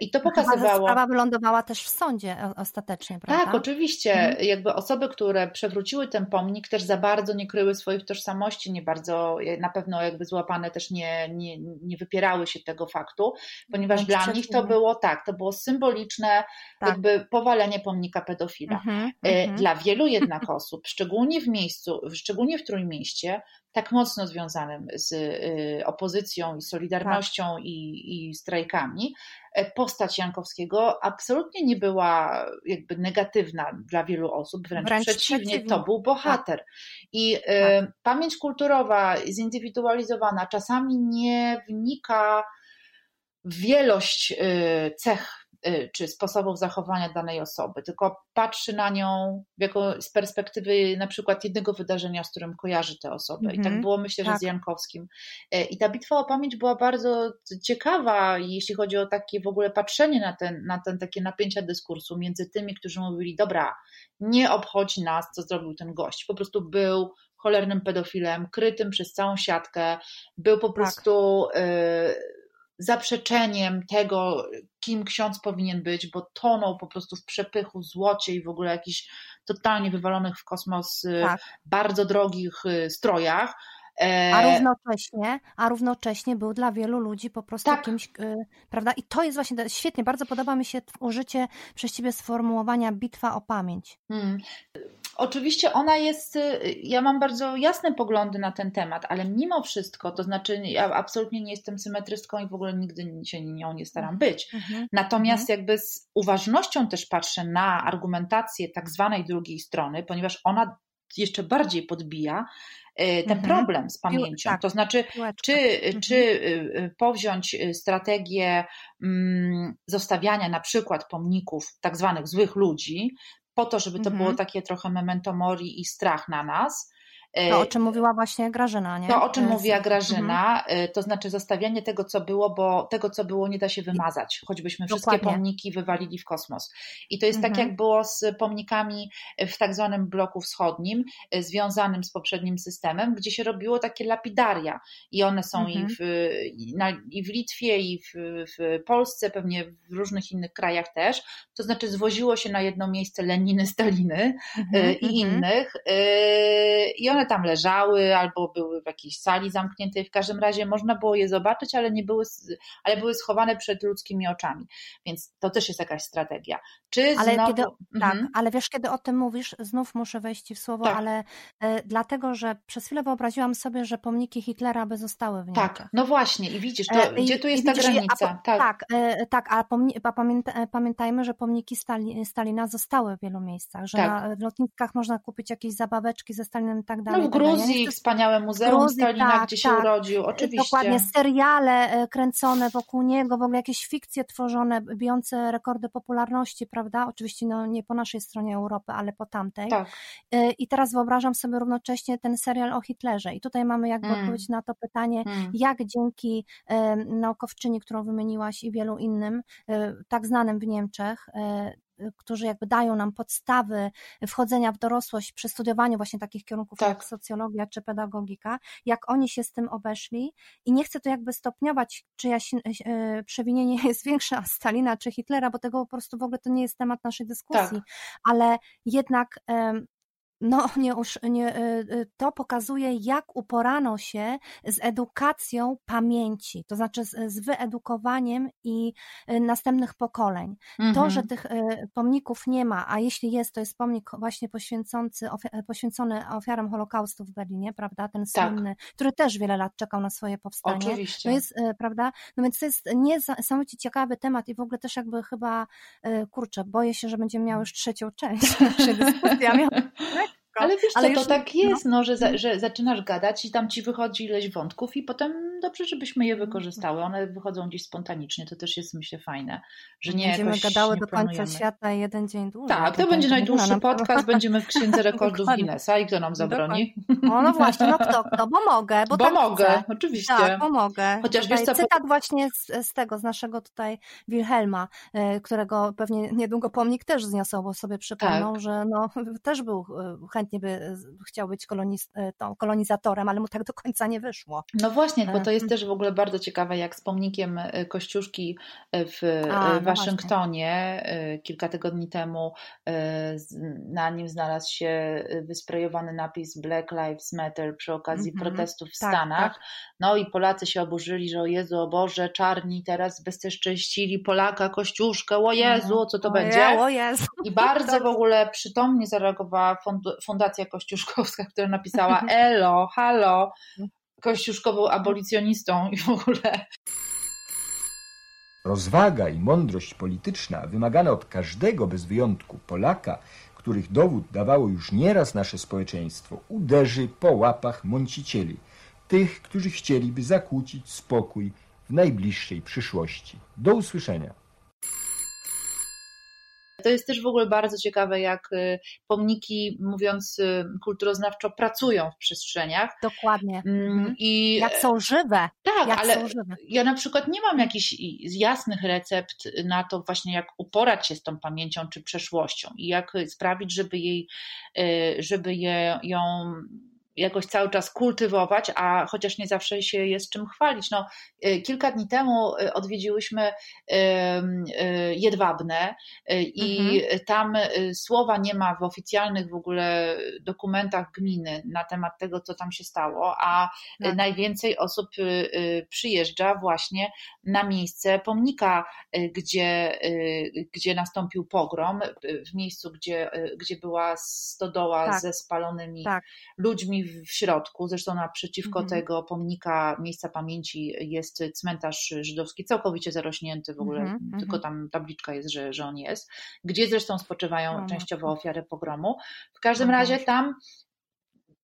i to pokazywało... Sprawa wylądowała też w sądzie ostatecznie, prawda? Tak, oczywiście. Mhm. Jakby osoby, które przewróciły ten pomnik też za bardzo nie kryły swoich tożsamości, nie bardzo, na pewno jakby złapane też nie, nie, nie wypierały się tego faktu, ponieważ no, dla nich to było tak, to było symboliczne tak. jakby powalenie pomnika pedofila. Mhm, e, dla wielu jednak osób, szczególnie w miejscu, szczególnie w Trójmieście, tak mocno związanym z y, opozycją i solidarnością tak. i, i strajkami, e, postać Jankowskiego absolutnie nie była jakby negatywna dla wielu osób, wręcz, wręcz przeciwnie, przeciwnie, to był bohater. Tak. I y, tak. pamięć kulturowa, zindywidualizowana, czasami nie wnika w wielość y, cech czy sposobów zachowania danej osoby, tylko patrzy na nią jako z perspektywy na przykład jednego wydarzenia, z którym kojarzy tę osobę. Mm -hmm. I tak mhm. było myślę, tak. że z Jankowskim. Y, I ta bitwa o pamięć była bardzo ciekawa, jeśli chodzi o takie w ogóle patrzenie na, ten, na ten takie napięcia dyskursu między tymi, którzy mówili, dobra, nie obchodzi nas, co zrobił ten gość. Po prostu był cholernym pedofilem, krytym przez całą siatkę, był po tak. prostu y, zaprzeczeniem tego, kim ksiądz powinien być, bo tonął po prostu w przepychu, złocie i w ogóle jakichś totalnie wywalonych w kosmos y, tak. bardzo drogich y, strojach. E, a równocześnie, a równocześnie był dla wielu ludzi po prostu tak. kimś, y, prawda? I to jest właśnie świetnie, bardzo podoba mi się użycie przez ciebie sformułowania bitwa o pamięć. Hmm. Oczywiście ona jest, y, ja mam bardzo jasne poglądy na ten temat, ale mimo wszystko, to znaczy ja absolutnie nie jestem symetrystką i w ogóle nigdy się nią nie staram mhm. być. Mhm. Natomiast mhm. jakby z uważnością też patrzę na argumentację tak zwanej drugiej strony, ponieważ ona jeszcze bardziej podbija y, ten mhm. problem z pamięcią. Tak, to znaczy, czy, mhm. czy y, powziąć strategię mm, zostawiania na przykład pomników tak zwanych złych ludzi, po to, żeby to było mhm. takie trochę memento mori i strach na nas, to, o czym mówiła właśnie Grażyna, nie? To, o czym mówiła Grażyna, mhm. to znaczy zostawianie tego, co było, bo tego, co było, nie da się wymazać, choćbyśmy Dokładnie. wszystkie pomniki wywalili w kosmos. I to jest tak, mhm. tak, jak było z pomnikami w tak zwanym bloku wschodnim, e, związanym z poprzednim systemem, gdzie się robiło takie lapidaria. I one są mhm. i, w, i, na, i w Litwie, i w, w Polsce, pewnie w różnych innych krajach też. To znaczy zwoziło się na jedno miejsce Leniny, Staliny e, mhm, i mhm. innych. E, I one tam leżały albo były w jakiejś sali zamkniętej. W każdym razie można było je zobaczyć, ale nie były, ale były schowane przed ludzkimi oczami. Więc to też jest jakaś strategia. Czy ale znowu... kiedy, tak, mhm. ale wiesz, kiedy o tym mówisz, znów muszę wejść w słowo, tak. ale e, dlatego, że przez chwilę wyobraziłam sobie, że pomniki Hitlera by zostały w Niemczech. Tak, no właśnie i widzisz, to, e, gdzie tu jest ta widzisz, granica? A, tak, tak, e, tak a, pomni, a pamięta, e, pamiętajmy, że pomniki Stali, Stalina zostały w wielu miejscach, że tak. na lotniskach można kupić jakieś zabaweczki ze Stalinem i tak dalej No w tak. Gruzji wspaniałe muzeum Gruzji, Stalina, tak, gdzie się tak. urodził, oczywiście. Dokładnie, seriale e, kręcone wokół niego, w ogóle jakieś fikcje tworzone, bijące rekordy popularności, prawda? Oczywiście no, nie po naszej stronie Europy, ale po tamtej. Tak. E, I teraz wyobrażam sobie równocześnie ten serial o Hitlerze. I tutaj mamy jakby Mm. odpowiedź na to pytanie, Mm. jak dzięki naukowczyni, którą wymieniłaś i wielu innym, e, tak znanym w Niemczech, którzy jakby dają nam podstawy wchodzenia w dorosłość przy studiowaniu właśnie takich kierunków Tak. jak socjologia czy pedagogika, jak oni się z tym obeszli. I nie chcę to jakby stopniować, czyjaś e, przewinienie jest większe od Stalina czy Hitlera, bo tego po prostu w ogóle to nie jest temat naszej dyskusji, ale jednak no, nie, nie, y, y, to pokazuje, jak uporano się z edukacją pamięci, to znaczy z, z wyedukowaniem i y, następnych pokoleń. To, Mhm. że tych y, pomników nie ma, a jeśli jest, to jest pomnik właśnie poświęcony ofiarom Holokaustu w Berlinie, prawda, ten Tak. słynny, który też wiele lat czekał na swoje powstanie. Oczywiście. To jest, prawda? No więc to jest niesamowicie ciekawy temat i w ogóle też jakby chyba, kurczę, boję się, że będziemy miały już trzecią część naszej dyskusji. miałam- Ale wiesz co, Ale to już- tak jest, no, że, za, no. że zaczynasz gadać i tam ci wychodzi ileś wątków i potem dobrze, żebyśmy je wykorzystały. One wychodzą gdzieś spontanicznie, to też jest myślę fajne, że nie Będziemy jakoś gadały nie do końca świata jeden dzień dłużej. Tak, to będzie najdłuższy nam podcast, będziemy w Księdze Rekordów. Guinnessa i kto nam zabroni? O, no właśnie, no kto, kto, bo mogę, bo, Bo tak mogę, chcę. oczywiście. Tak, pomogę. Chociaż tutaj wiesz co, po- cytat właśnie z, z tego, z naszego tutaj Wilhelma, e, którego pewnie niedługo pomnik też zniosą, bo sobie przypomną, Tak. że no, też był, e, chętnie by e, chciał być koloniz, e, kolonizatorem, ale mu tak do końca nie wyszło. No właśnie, bo to jest Mhm. też w ogóle bardzo ciekawe, jak z pomnikiem e, Kościuszki w A, e, no Waszyngtonie e, kilka tygodni temu e, na nim znalazł się e, wysprejowany napis Black Lives Matter przy okazji Mhm. protestów w Tak, Stanach. tak. No i Polacy się oburzyli, że o Jezu, o Boże, czarni teraz bezczeszczyli Polaka, Kościuszkę, o Jezu, co to o będzie? Je, o Jezu. I bardzo Tak. w ogóle przytomnie zareagowała Fundacja Kościuszkowska, która napisała Elo, halo, Kościuszko był abolicjonistą i w ogóle. Rozwaga i mądrość polityczna wymagane od każdego bez wyjątku Polaka, których dowód dawało już nieraz nasze społeczeństwo, uderzy po łapach mącicieli, tych, którzy chcieliby zakłócić spokój w najbliższej przyszłości. Do usłyszenia. To jest też w ogóle bardzo ciekawe, jak y, pomniki, mówiąc y, kulturoznawczo, pracują w przestrzeniach. Dokładnie. Mm, Mhm. I Jak są żywe. tak, Jak ale są żywe. ja na przykład nie mam jakichś jasnych recept na to właśnie, jak uporać się z tą pamięcią czy przeszłością i jak sprawić, żeby jej, y, żeby je, ją jakoś cały czas kultywować, a chociaż nie zawsze się jest czym chwalić. No, y, kilka dni temu y, odwiedziłyśmy y, Jedwabne i tam y, słowa nie ma w oficjalnych w ogóle dokumentach gminy na temat tego, co tam się stało, a Tak. najwięcej osób przyjeżdża właśnie na miejsce pomnika, gdzie, gdzie nastąpił pogrom, w miejscu, gdzie, gdzie była stodoła Tak. ze spalonymi Tak. ludźmi w środku. Zresztą naprzeciwko Mhm. tego pomnika miejsca pamięci jest cmentarz żydowski, całkowicie zarośnięty w ogóle, Mhm, tylko mhm. tam tabliczka jest, że, że on jest, gdzie zresztą spoczywają no. częściowo ofiary pogromu. W każdym razie tam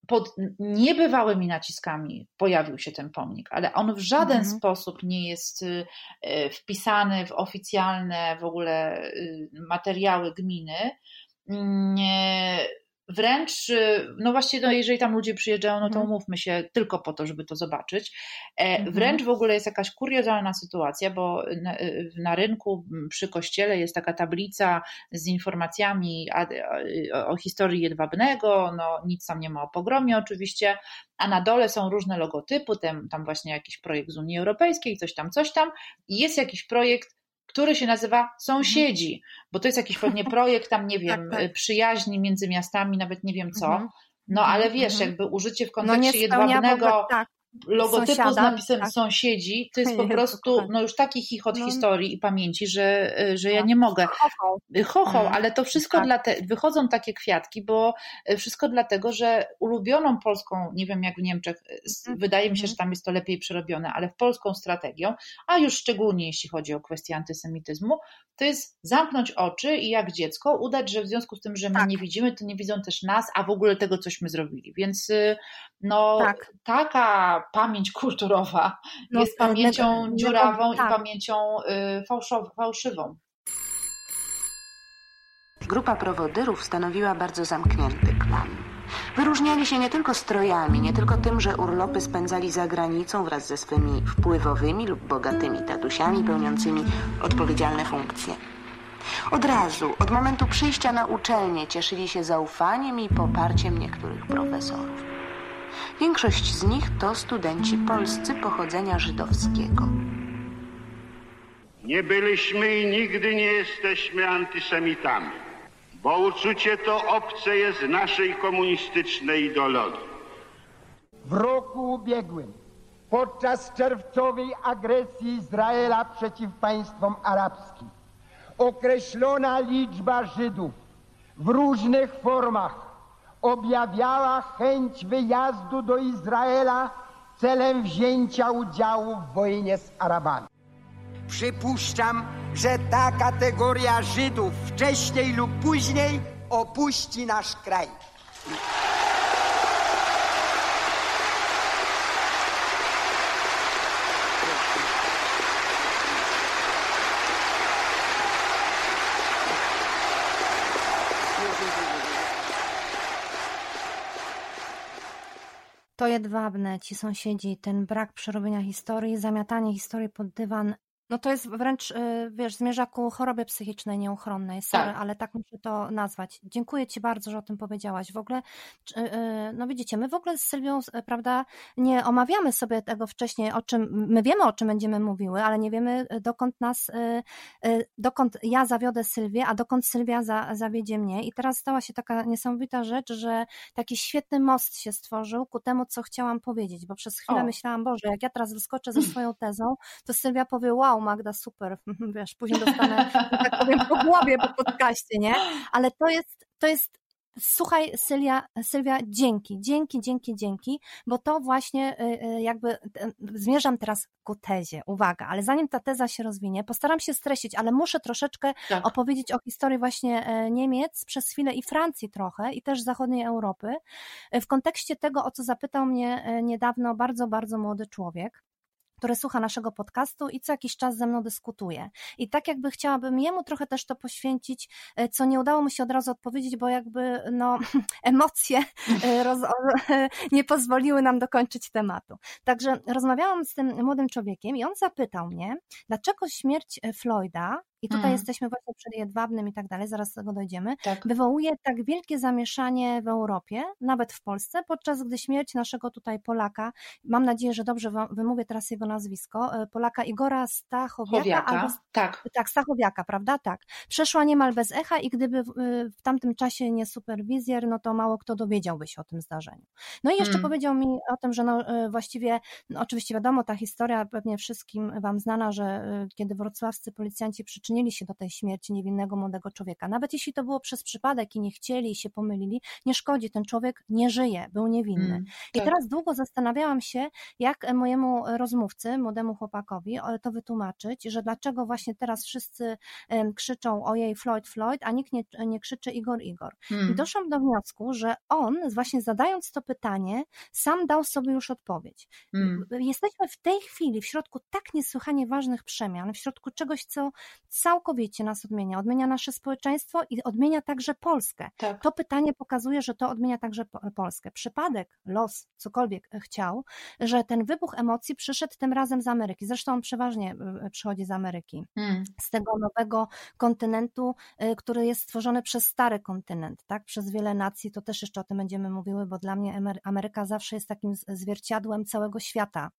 pod niebywałymi naciskami pojawił się ten pomnik, ale on w żaden Mhm. sposób nie jest y, wpisany w oficjalne w ogóle y, materiały gminy. Nie, wręcz, y, no właściwie, no jeżeli tam ludzie przyjeżdżają, no to Mhm. umówmy się tylko po to, żeby to zobaczyć. E, Mhm. Wręcz w ogóle jest jakaś kuriozalna sytuacja, bo na, y, na rynku przy kościele jest taka tablica z informacjami a- o historii Jedwabnego, no nic tam nie ma o pogromie oczywiście, a na dole są różne logotypy, tam, tam właśnie jakiś projekt z Unii Europejskiej, coś tam, coś tam i jest jakiś projekt który się nazywa Sąsiedzi, bo to jest jakiś pewnie projekt tam, nie wiem, tak. przyjaźni między miastami, nawet nie wiem co. Mhm. No Mhm, ale wiesz, mhm. jakby użycie w No kontekście ogóle, jedwabnego tak. Logotypu Sąsiada, z napisem tak. sąsiedzi, to jest po prostu no już taki chichot No. historii i pamięci, że, że ja No. nie mogę. Chochą, Mhm. ale to wszystko Tak. dla te, wychodzą takie kwiatki, bo e, wszystko dlatego, że ulubioną polską, nie wiem jak w Niemczech, s- Mhm. wydaje mi się, Mhm. że tam jest to lepiej przerobione, ale w polską strategią, a już szczególnie jeśli chodzi o kwestię antysemityzmu, to jest zamknąć oczy i jak dziecko udać, że w związku z tym, że my Tak. nie widzimy, to nie widzą też nas, a w ogóle tego, cośmy zrobili. Więc y, no, Tak. Taka pamięć kulturowa No, jest pamięcią dziurawą tak. i pamięcią y, fałszow, fałszywą. Grupa prowodyrów stanowiła bardzo zamknięty klan. Wyróżniali się nie tylko strojami, nie tylko tym, że urlopy spędzali za granicą wraz ze swymi wpływowymi lub bogatymi tatusiami pełniącymi odpowiedzialne funkcje. Od razu, od momentu przyjścia na uczelnię, cieszyli się zaufaniem i poparciem niektórych profesorów. Większość z nich to studenci polscy pochodzenia żydowskiego. Nie byliśmy i nigdy nie jesteśmy antysemitami, bo uczucie to obce jest naszej komunistycznej ideologii. W roku ubiegłym, podczas czerwcowej agresji Izraela przeciw państwom arabskim, określona liczba Żydów w różnych formach objawiała chęć wyjazdu do Izraela celem wzięcia udziału w wojnie z Arabami. Przypuszczam, że ta kategoria Żydów wcześniej lub później opuści nasz kraj. To jedwabne, ci sąsiedzi, ten brak przerobienia historii, zamiatanie historii pod dywan, no to jest wręcz, y, wiesz, zmierza ku chorobie psychicznej nieuchronnej. Sorry, Tak. ale tak muszę to nazwać. Dziękuję Ci bardzo, że o tym powiedziałaś. W ogóle, y, no widzicie, my w ogóle z Sylwią, y, prawda, nie omawiamy sobie tego wcześniej, o czym, my wiemy, o czym będziemy mówiły, ale nie wiemy, dokąd nas, dokąd ja zawiodę Sylwię, a dokąd Sylwia za, zawiedzie mnie. I teraz stała się taka niesamowita rzecz, że taki świetny most się stworzył ku temu, co chciałam powiedzieć, bo przez chwilę O. myślałam, Boże, jak ja teraz wyskoczę ze swoją tezą, to Sylwia powie, wow, Magda, super, wiesz, później dostanę, tak powiem, po głowie po podcaście, nie? Ale to jest, to jest Słuchaj, Sylwia, Sylwia, dzięki, dzięki, dzięki, dzięki, bo to właśnie y, y, jakby zmierzam teraz ku tezie. Uwaga, ale zanim ta teza się rozwinie, postaram się streścić, ale muszę troszeczkę Tak. opowiedzieć o historii właśnie e, Niemiec przez chwilę i Francji trochę i też zachodniej Europy w kontekście tego, o co zapytał mnie e, niedawno bardzo, bardzo młody człowiek który słucha naszego podcastu i co jakiś czas ze mną dyskutuje. I tak jakby chciałabym jemu trochę też to poświęcić, e, co nie udało mu się od razu odpowiedzieć, bo jakby no, emocje e, roz, nie pozwoliły nam dokończyć tematu. Także rozmawiałam z tym młodym człowiekiem i on zapytał mnie, dlaczego śmierć e, Floyda i tutaj Mhm. jesteśmy właśnie przed Jedwabnym i tak dalej, zaraz do tego dojdziemy, Tak. wywołuje tak wielkie zamieszanie w Europie, nawet w Polsce, podczas gdy śmierć naszego tutaj Polaka, mam nadzieję, że dobrze wymówię teraz jego nazwisko, e, Polaka Igora Stachowiaka, albo Chowiaka, tak. tak, Stachowiaka, prawda? Tak. Przeszła niemal bez echa i gdyby w, y, w tamtym czasie nie superwizjer, no to mało kto dowiedziałby się o tym zdarzeniu. No i jeszcze Mm. powiedział mi o tym, że no, y, właściwie, no oczywiście wiadomo, ta historia pewnie wszystkim wam znana, że kiedy wrocławscy policjanci przyczynili się do tej śmierci niewinnego młodego człowieka, nawet jeśli to było przez przypadek i nie chcieli i się pomylili, nie szkodzi, ten człowiek nie żyje, był niewinny. Mm, I tak. teraz długo zastanawiałam się, jak mojemu rozmówcy, młodemu chłopakowi e, to wytłumaczyć, że dlaczego właśnie teraz wszyscy krzyczą ojej Floyd, Floyd, a nikt nie, nie krzyczy Igor, Igor. I Mm. doszłam do wniosku, że on właśnie zadając to pytanie, sam dał sobie już odpowiedź. Mm. Jesteśmy w tej chwili w środku tak niesłychanie ważnych przemian, w środku czegoś, co całkowicie nas odmienia. Odmienia nasze społeczeństwo i odmienia także Polskę. Tak. To pytanie pokazuje, że to odmienia także Po- Polskę. Przypadek, los, cokolwiek chciał, że ten wybuch emocji przyszedł tym razem z Ameryki. Zresztą on przeważnie y, przychodzi z Ameryki Mm. z tego nowego kontynentu, który jest stworzony przez stary kontynent, tak? przez wiele nacji, to też jeszcze o tym będziemy mówiły, bo dla mnie Amery- Ameryka zawsze jest takim zwierciadłem całego świata,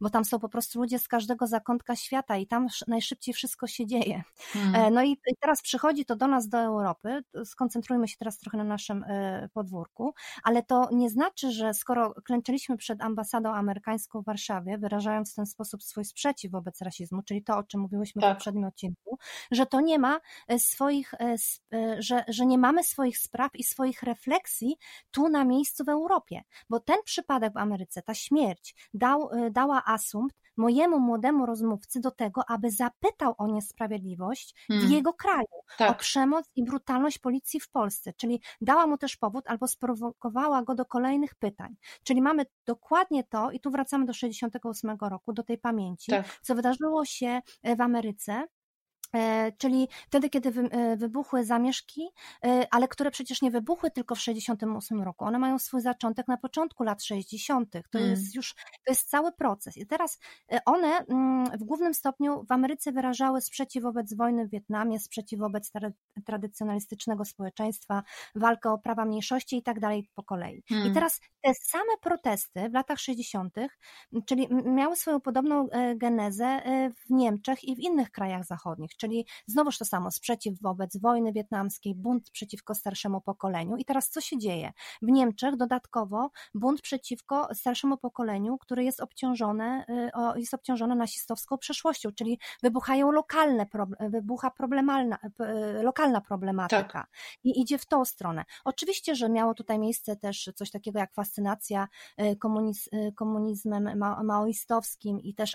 bo tam są po prostu ludzie z każdego zakątka świata i tam sz- najszybciej wszystko się dzieje. Hmm. No i teraz przychodzi to do nas, do Europy. Skoncentrujmy się teraz trochę na naszym podwórku, ale to nie znaczy, że skoro klęczyliśmy przed ambasadą amerykańską w Warszawie, wyrażając w ten sposób swój sprzeciw wobec rasizmu, czyli to, o czym mówiłyśmy tak. w poprzednim odcinku, że to nie ma swoich, że, że nie mamy swoich spraw i swoich refleksji tu na miejscu w Europie, bo ten przypadek w Ameryce, ta śmierć dał, dała asumpt mojemu młodemu rozmówcy do tego, aby zapytał o niesprawiedliwość hmm. w jego kraju, tak. o przemoc i brutalność policji w Polsce, czyli dała mu też powód albo sprowokowała go do kolejnych pytań. Czyli mamy dokładnie to, i tu wracamy do 68 roku, do tej pamięci, tak. co wydarzyło się w Ameryce, E, czyli wtedy, kiedy e, wybuchły zamieszki, e, ale które przecież nie wybuchły tylko w 68 roku. One mają swój zaczątek na początku lat 60. To mm. jest już, to jest cały proces. I teraz one mm, w głównym stopniu w Ameryce wyrażały sprzeciw wobec wojny w Wietnamie, sprzeciw wobec tradycjonalistycznego społeczeństwa, walkę o prawa mniejszości i tak dalej po kolei. Mm. I teraz te same protesty w latach 60., czyli miały swoją podobną genezę w Niemczech i w innych krajach zachodnich czyli znowuż to samo, sprzeciw wobec wojny wietnamskiej, bunt przeciwko starszemu pokoleniu. I teraz co się dzieje? W Niemczech dodatkowo bunt przeciwko starszemu pokoleniu, które jest obciążone, y, jest obciążone nasistowską przeszłością, czyli wybuchają lokalne, wybucha problemalna, y, lokalna problematyka tak. i idzie w tą stronę. Oczywiście, że miało tutaj miejsce też coś takiego jak fascynacja y, komuniz, komunizmem maoistowskim i też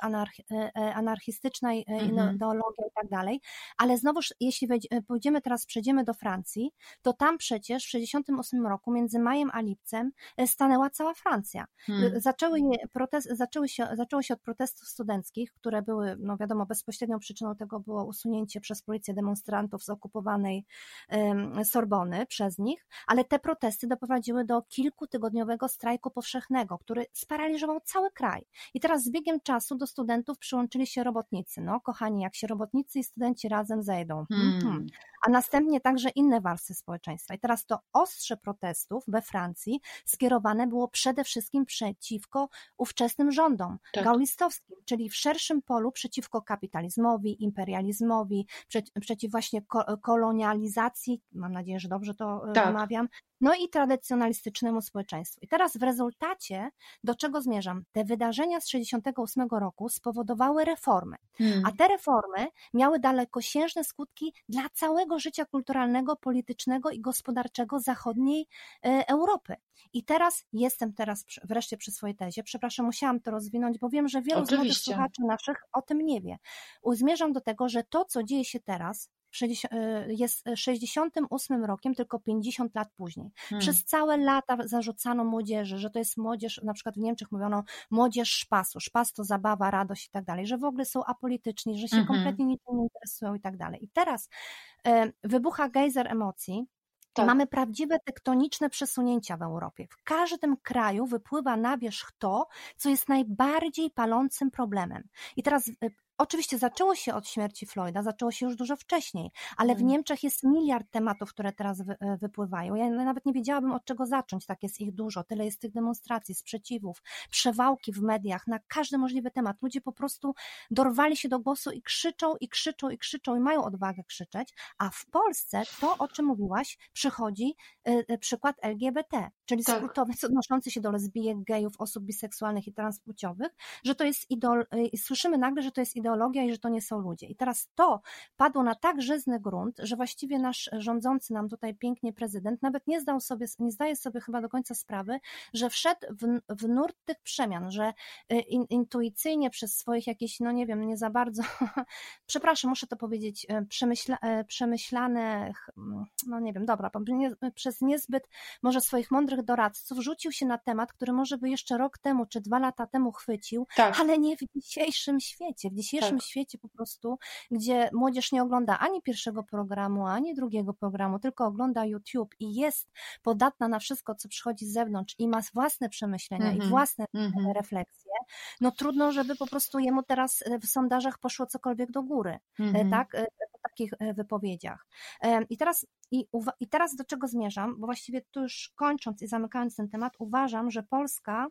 anarchistycznej mhm. ideologią i tak dalej, ale znowuż, jeśli e, pójdziemy teraz, przejdziemy do Francji, to tam przecież w 1968 roku między majem a lipcem e, stanęła cała Francja. Hmm. Zaczęły, protest, zaczęły się, zaczęło się od protestów studenckich, które były, no wiadomo, bezpośrednią przyczyną tego było usunięcie przez policję demonstrantów z okupowanej um, Sorbony przez nich, ale te protesty doprowadziły do kilkutygodniowego strajku powszechnego, który sparaliżował cały kraj. I teraz z biegiem czasu do studentów przyłączyli się robotnicy. No, kochani, jak się robotnicy i studenci studenci razem zejdą. Hmm. A następnie także inne warstwy społeczeństwa. I teraz to ostrze protestów we Francji skierowane było przede wszystkim przeciwko ówczesnym rządom tak. gaulistowskim, czyli w szerszym polu przeciwko kapitalizmowi, imperializmowi, prze, przeciw właśnie kolonializacji, mam nadzieję, że dobrze to e, tak. wymawiam, no i tradycjonalistycznemu społeczeństwu. I teraz w rezultacie, do czego zmierzam? Te wydarzenia z 1968 roku spowodowały reformy, hmm. a te reformy miały dalekosiężne skutki dla całego życia kulturalnego, politycznego i gospodarczego zachodniej e, Europy. I teraz jestem teraz wreszcie przy swojej tezie. Przepraszam, musiałam to rozwinąć, bo wiem, że wielu Oczywiście. z młodych słuchaczy naszych o tym nie wie. Zmierzam do tego, że to, co dzieje się teraz, jest 68 rokiem, tylko 50 lat później. Hmm. Przez całe lata zarzucano młodzieży, że to jest młodzież, na przykład w Niemczech mówiono młodzież szpasu, szpas to zabawa, radość i tak dalej, że w ogóle są apolityczni, że się mhm. kompletnie niczym nie interesują i tak dalej. I teraz e, wybucha gejzer emocji, tak. Mamy prawdziwe tektoniczne przesunięcia w Europie. W każdym kraju wypływa na wierzch to, co jest najbardziej palącym problemem. I teraz e, Oczywiście zaczęło się od śmierci Floyda, zaczęło się już dużo wcześniej, ale w mm. Niemczech jest miliard tematów, które teraz wy, e, wypływają. Ja nawet nie wiedziałabym od czego zacząć, tak jest ich dużo, tyle jest tych demonstracji, sprzeciwów, przewałki w mediach na każdy możliwy temat. Ludzie po prostu dorwali się do głosu i krzyczą, i krzyczą, i krzyczą, i mają odwagę krzyczeć, a w Polsce to, o czym mówiłaś, przychodzi y, przykład LGBT, czyli tak. skrótowiec odnoszący się do lesbijek, gejów, osób biseksualnych i transpłciowych, że to jest idol, y, słyszymy nagle, że to jest idol ideologia i że to nie są ludzie. I teraz to padło na tak żyzny grunt, że właściwie nasz rządzący nam tutaj pięknie prezydent nawet nie zdał sobie, nie zdaje sobie chyba do końca sprawy, że wszedł w, w nurt tych przemian, że y, in, intuicyjnie przez swoich jakieś, no nie wiem, nie za bardzo, przepraszam, muszę to powiedzieć, y, przemyśla, y, przemyślane, no nie wiem, dobra, przez niezbyt może swoich mądrych doradców rzucił się na temat, który może by jeszcze rok temu czy dwa lata temu chwycił, tak. ale nie w dzisiejszym świecie. W dzisiejszym dzisiejszym tak. świecie po prostu, gdzie młodzież nie ogląda ani pierwszego programu, ani drugiego programu, tylko ogląda YouTube i jest podatna na wszystko, co przychodzi z zewnątrz i ma własne przemyślenia mm -hmm. i mhm. własne mm -hmm. refleksje, no trudno, żeby po prostu jemu teraz w sondażach poszło cokolwiek do góry, mm -hmm. tak? E, po takich wypowiedziach. I teraz i, I teraz do czego zmierzam? Bo właściwie tu już kończąc i zamykając ten temat, uważam, że Polska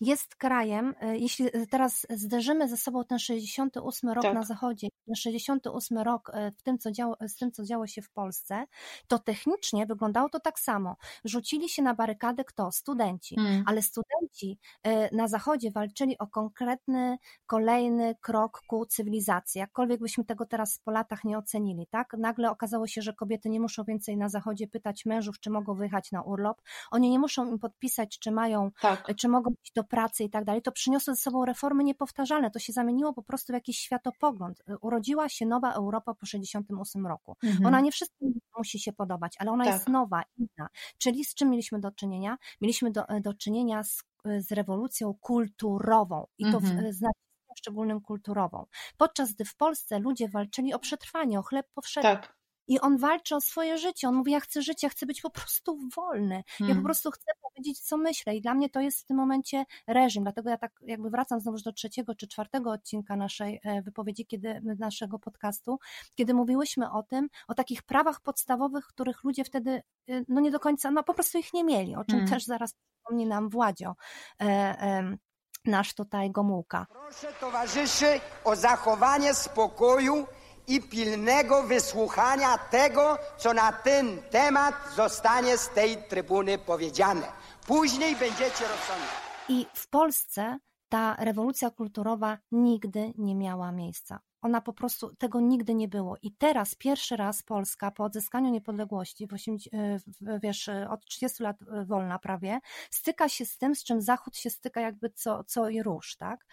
jest krajem, e, jeśli teraz zderzymy ze sobą ten 68 rok Tak. na zachodzie, ten 68 rok e, w tym, co działo, z tym, co działo się w Polsce, to technicznie wyglądało to tak samo. Rzucili się na barykadę kto? Studenci. Mm. Ale studenci e, na zachodzie walczyli o konkretny, kolejny krok ku cywilizacji. Jakkolwiek byśmy tego teraz po latach nie ocenili, tak? Nagle okazało się, że kobiety nie muszą więcej na zachodzie pytać mężów, czy mogą wyjechać na urlop. Oni nie muszą im podpisać, czy mają Tak. czy mogą iść do pracy i tak dalej. To przyniosło ze sobą reformy niepowtarzalne. To się zamieniło po prostu w jakiś światopogląd. Urodziła się nowa Europa po 68 roku. Mhm. Ona nie wszystkim musi się podobać, ale ona Tak. jest nowa, inna. Czyli z czym mieliśmy do czynienia? Mieliśmy do, do czynienia z, z rewolucją kulturową i to w Mhm. znaczeniu szczególnym kulturową. Podczas gdy w Polsce ludzie walczyli o przetrwanie, o chleb powszedni. Tak. I on walczy o swoje życie. On mówi: Ja chcę żyć, ja chcę być po prostu wolny. Ja po Hmm. prostu chcę powiedzieć, co myślę. I dla mnie to jest w tym momencie reżim. Dlatego ja tak jakby wracam znowu do trzeciego czy czwartego odcinka naszej e, wypowiedzi, kiedy naszego podcastu, kiedy mówiłyśmy o tym, o takich prawach podstawowych, których ludzie wtedy e, no nie do końca, no po prostu ich nie mieli, o czym Hmm. też zaraz przypomni nam Władzio. E, em, nasz tutaj Gomułka. Proszę towarzyszy o zachowanie spokoju i pilnego wysłuchania tego, co na ten temat zostanie z tej trybuny powiedziane. Później będziecie rozsądzać. I w Polsce ta rewolucja kulturowa nigdy nie miała miejsca. Ona po prostu tego nigdy nie było. I teraz pierwszy raz Polska po odzyskaniu niepodległości, w 80, w- wiesz, od 30 lat e, wolna prawie, styka się z tym, z czym Zachód się styka jakby co, co i róż, tak?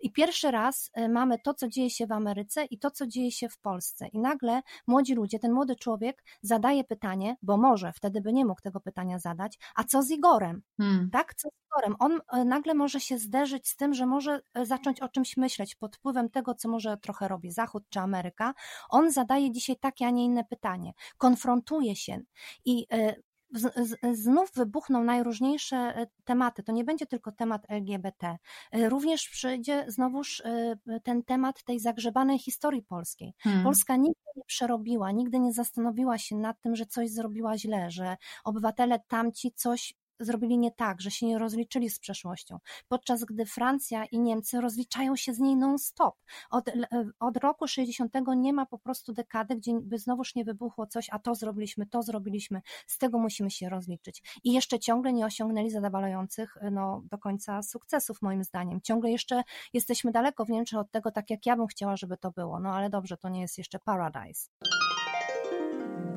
I pierwszy raz e, mamy to, co dzieje się w Ameryce i to, co dzieje się w Polsce. I nagle młodzi ludzie, ten młody człowiek zadaje pytanie, bo może wtedy by nie mógł tego pytania zadać, a co z Igorem? Mm. tak, co On e, nagle może się zderzyć z tym, że może e, zacząć o czymś myśleć pod wpływem tego, co może trochę robi Zachód czy Ameryka. On zadaje dzisiaj takie, a nie inne pytanie. Konfrontuje się i e, znów wybuchną najróżniejsze tematy. To nie będzie tylko temat LGBT. Również przyjdzie znowuż ten temat tej zagrzebanej historii polskiej. Hmm. Polska nigdy nie przerobiła, nigdy nie zastanowiła się nad tym, że coś zrobiła źle, że obywatele tamci coś zrobili nie tak, że się nie rozliczyli z przeszłością. Podczas gdy Francja i Niemcy rozliczają się z niej non-stop. Od, od roku 60 nie ma po prostu dekady, gdzie by znowuż nie wybuchło coś, a to zrobiliśmy, to zrobiliśmy, z tego musimy się rozliczyć. I jeszcze ciągle nie osiągnęli zadowalających no, do końca sukcesów, moim zdaniem. Ciągle jeszcze jesteśmy daleko w Niemczech od tego, tak jak ja bym chciała, żeby to było. No ale dobrze, to nie jest jeszcze paradise.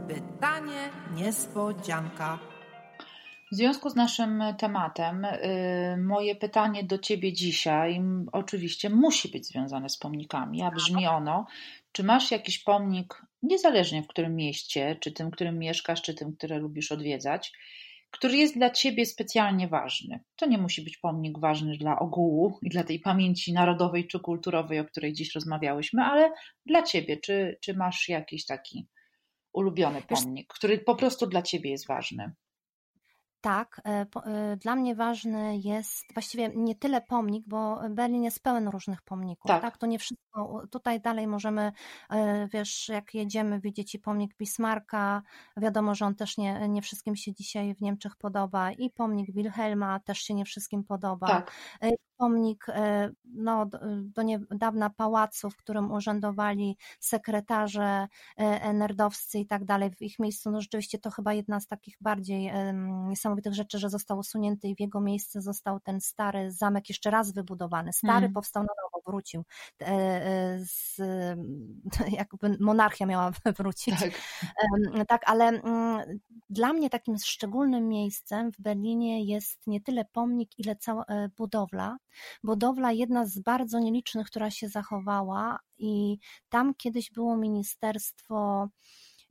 Pytanie niespodzianka. W związku z naszym tematem, y, moje pytanie do Ciebie dzisiaj oczywiście musi być związane z pomnikami, a brzmi ono, czy masz jakiś pomnik, niezależnie w którym mieście, czy tym, którym mieszkasz, czy tym, które lubisz odwiedzać, który jest dla Ciebie specjalnie ważny? To nie musi być pomnik ważny dla ogółu i dla tej pamięci narodowej czy kulturowej, o której dziś rozmawiałyśmy, ale dla Ciebie, czy, czy masz jakiś taki ulubiony pomnik, który po prostu dla Ciebie jest ważny? Tak, e, e, dla mnie ważny jest właściwie nie tyle pomnik, bo Berlin jest pełen różnych pomników. Tak. Tak, to nie wszystko. Tutaj dalej możemy, e, wiesz, jak jedziemy, widzieć i pomnik Bismarcka. Wiadomo, że on też nie, nie wszystkim się dzisiaj w Niemczech podoba. I pomnik Wilhelma też się nie wszystkim podoba. Tak. Pomnik no, do, niedawna pałacu, w którym urzędowali sekretarze enerdowscy i tak dalej. W ich miejscu, no rzeczywiście to chyba jedna z takich bardziej em, niesamowitych rzeczy, że został usunięty i w jego miejsce został ten stary zamek jeszcze raz wybudowany. Stary Mhm. powstał na nowo, wrócił. E, e, Z, jakby monarchia miała wrócić. Tak. Tak, ale mm, dla mnie takim szczególnym miejscem w Berlinie jest nie tyle pomnik, ile cała e, budowla. Budowla jedna z bardzo nielicznych, która się zachowała i tam kiedyś było ministerstwo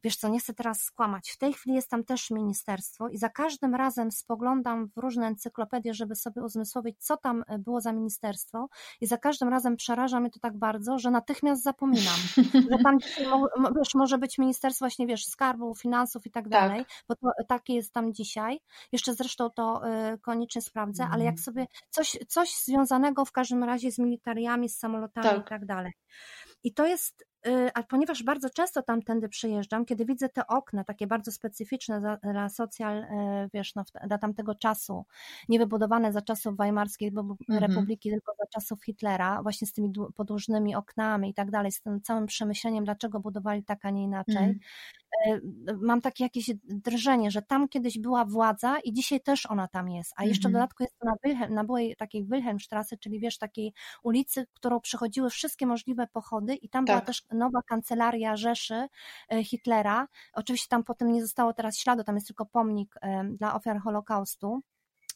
Wiesz co, nie chcę teraz skłamać. W tej chwili jest tam też ministerstwo i za każdym razem spoglądam w różne encyklopedie, żeby sobie uzmysłowić, co tam e, było za ministerstwo i za każdym razem przeraża mnie to tak bardzo, że natychmiast zapominam, że tam wiesz, może być ministerstwo właśnie, wiesz, skarbu, finansów i tak Tak. dalej, bo to takie jest tam dzisiaj. Jeszcze zresztą to y, koniecznie sprawdzę, ale jak sobie coś, coś związanego w każdym razie z militariami, z samolotami Tak. i tak dalej. I to jest a ponieważ bardzo często tamtędy przyjeżdżam, kiedy widzę te okna, takie bardzo specyficzne dla socjal, y, wiesz, no, dla tamtego czasu, niewybudowane za czasów Weimarskiej Bo- Mhm. Republiki, tylko za czasów Hitlera, właśnie z tymi dłu- podłużnymi oknami i tak dalej, z tym całym przemyśleniem, dlaczego budowali tak, a nie inaczej. Mhm. E, mam takie jakieś drżenie, że tam kiedyś była władza i dzisiaj też ona tam jest. A jeszcze w Mhm. dodatku jest to na, Wilhelm, na byłej takiej Wilhelmstrasse, czyli wiesz, takiej ulicy, którą przechodziły wszystkie możliwe pochody i tam była Tak. też nowa kancelaria Rzeszy e, Hitlera. Oczywiście tam potem nie zostało teraz śladu, tam jest tylko pomnik e, dla ofiar Holokaustu.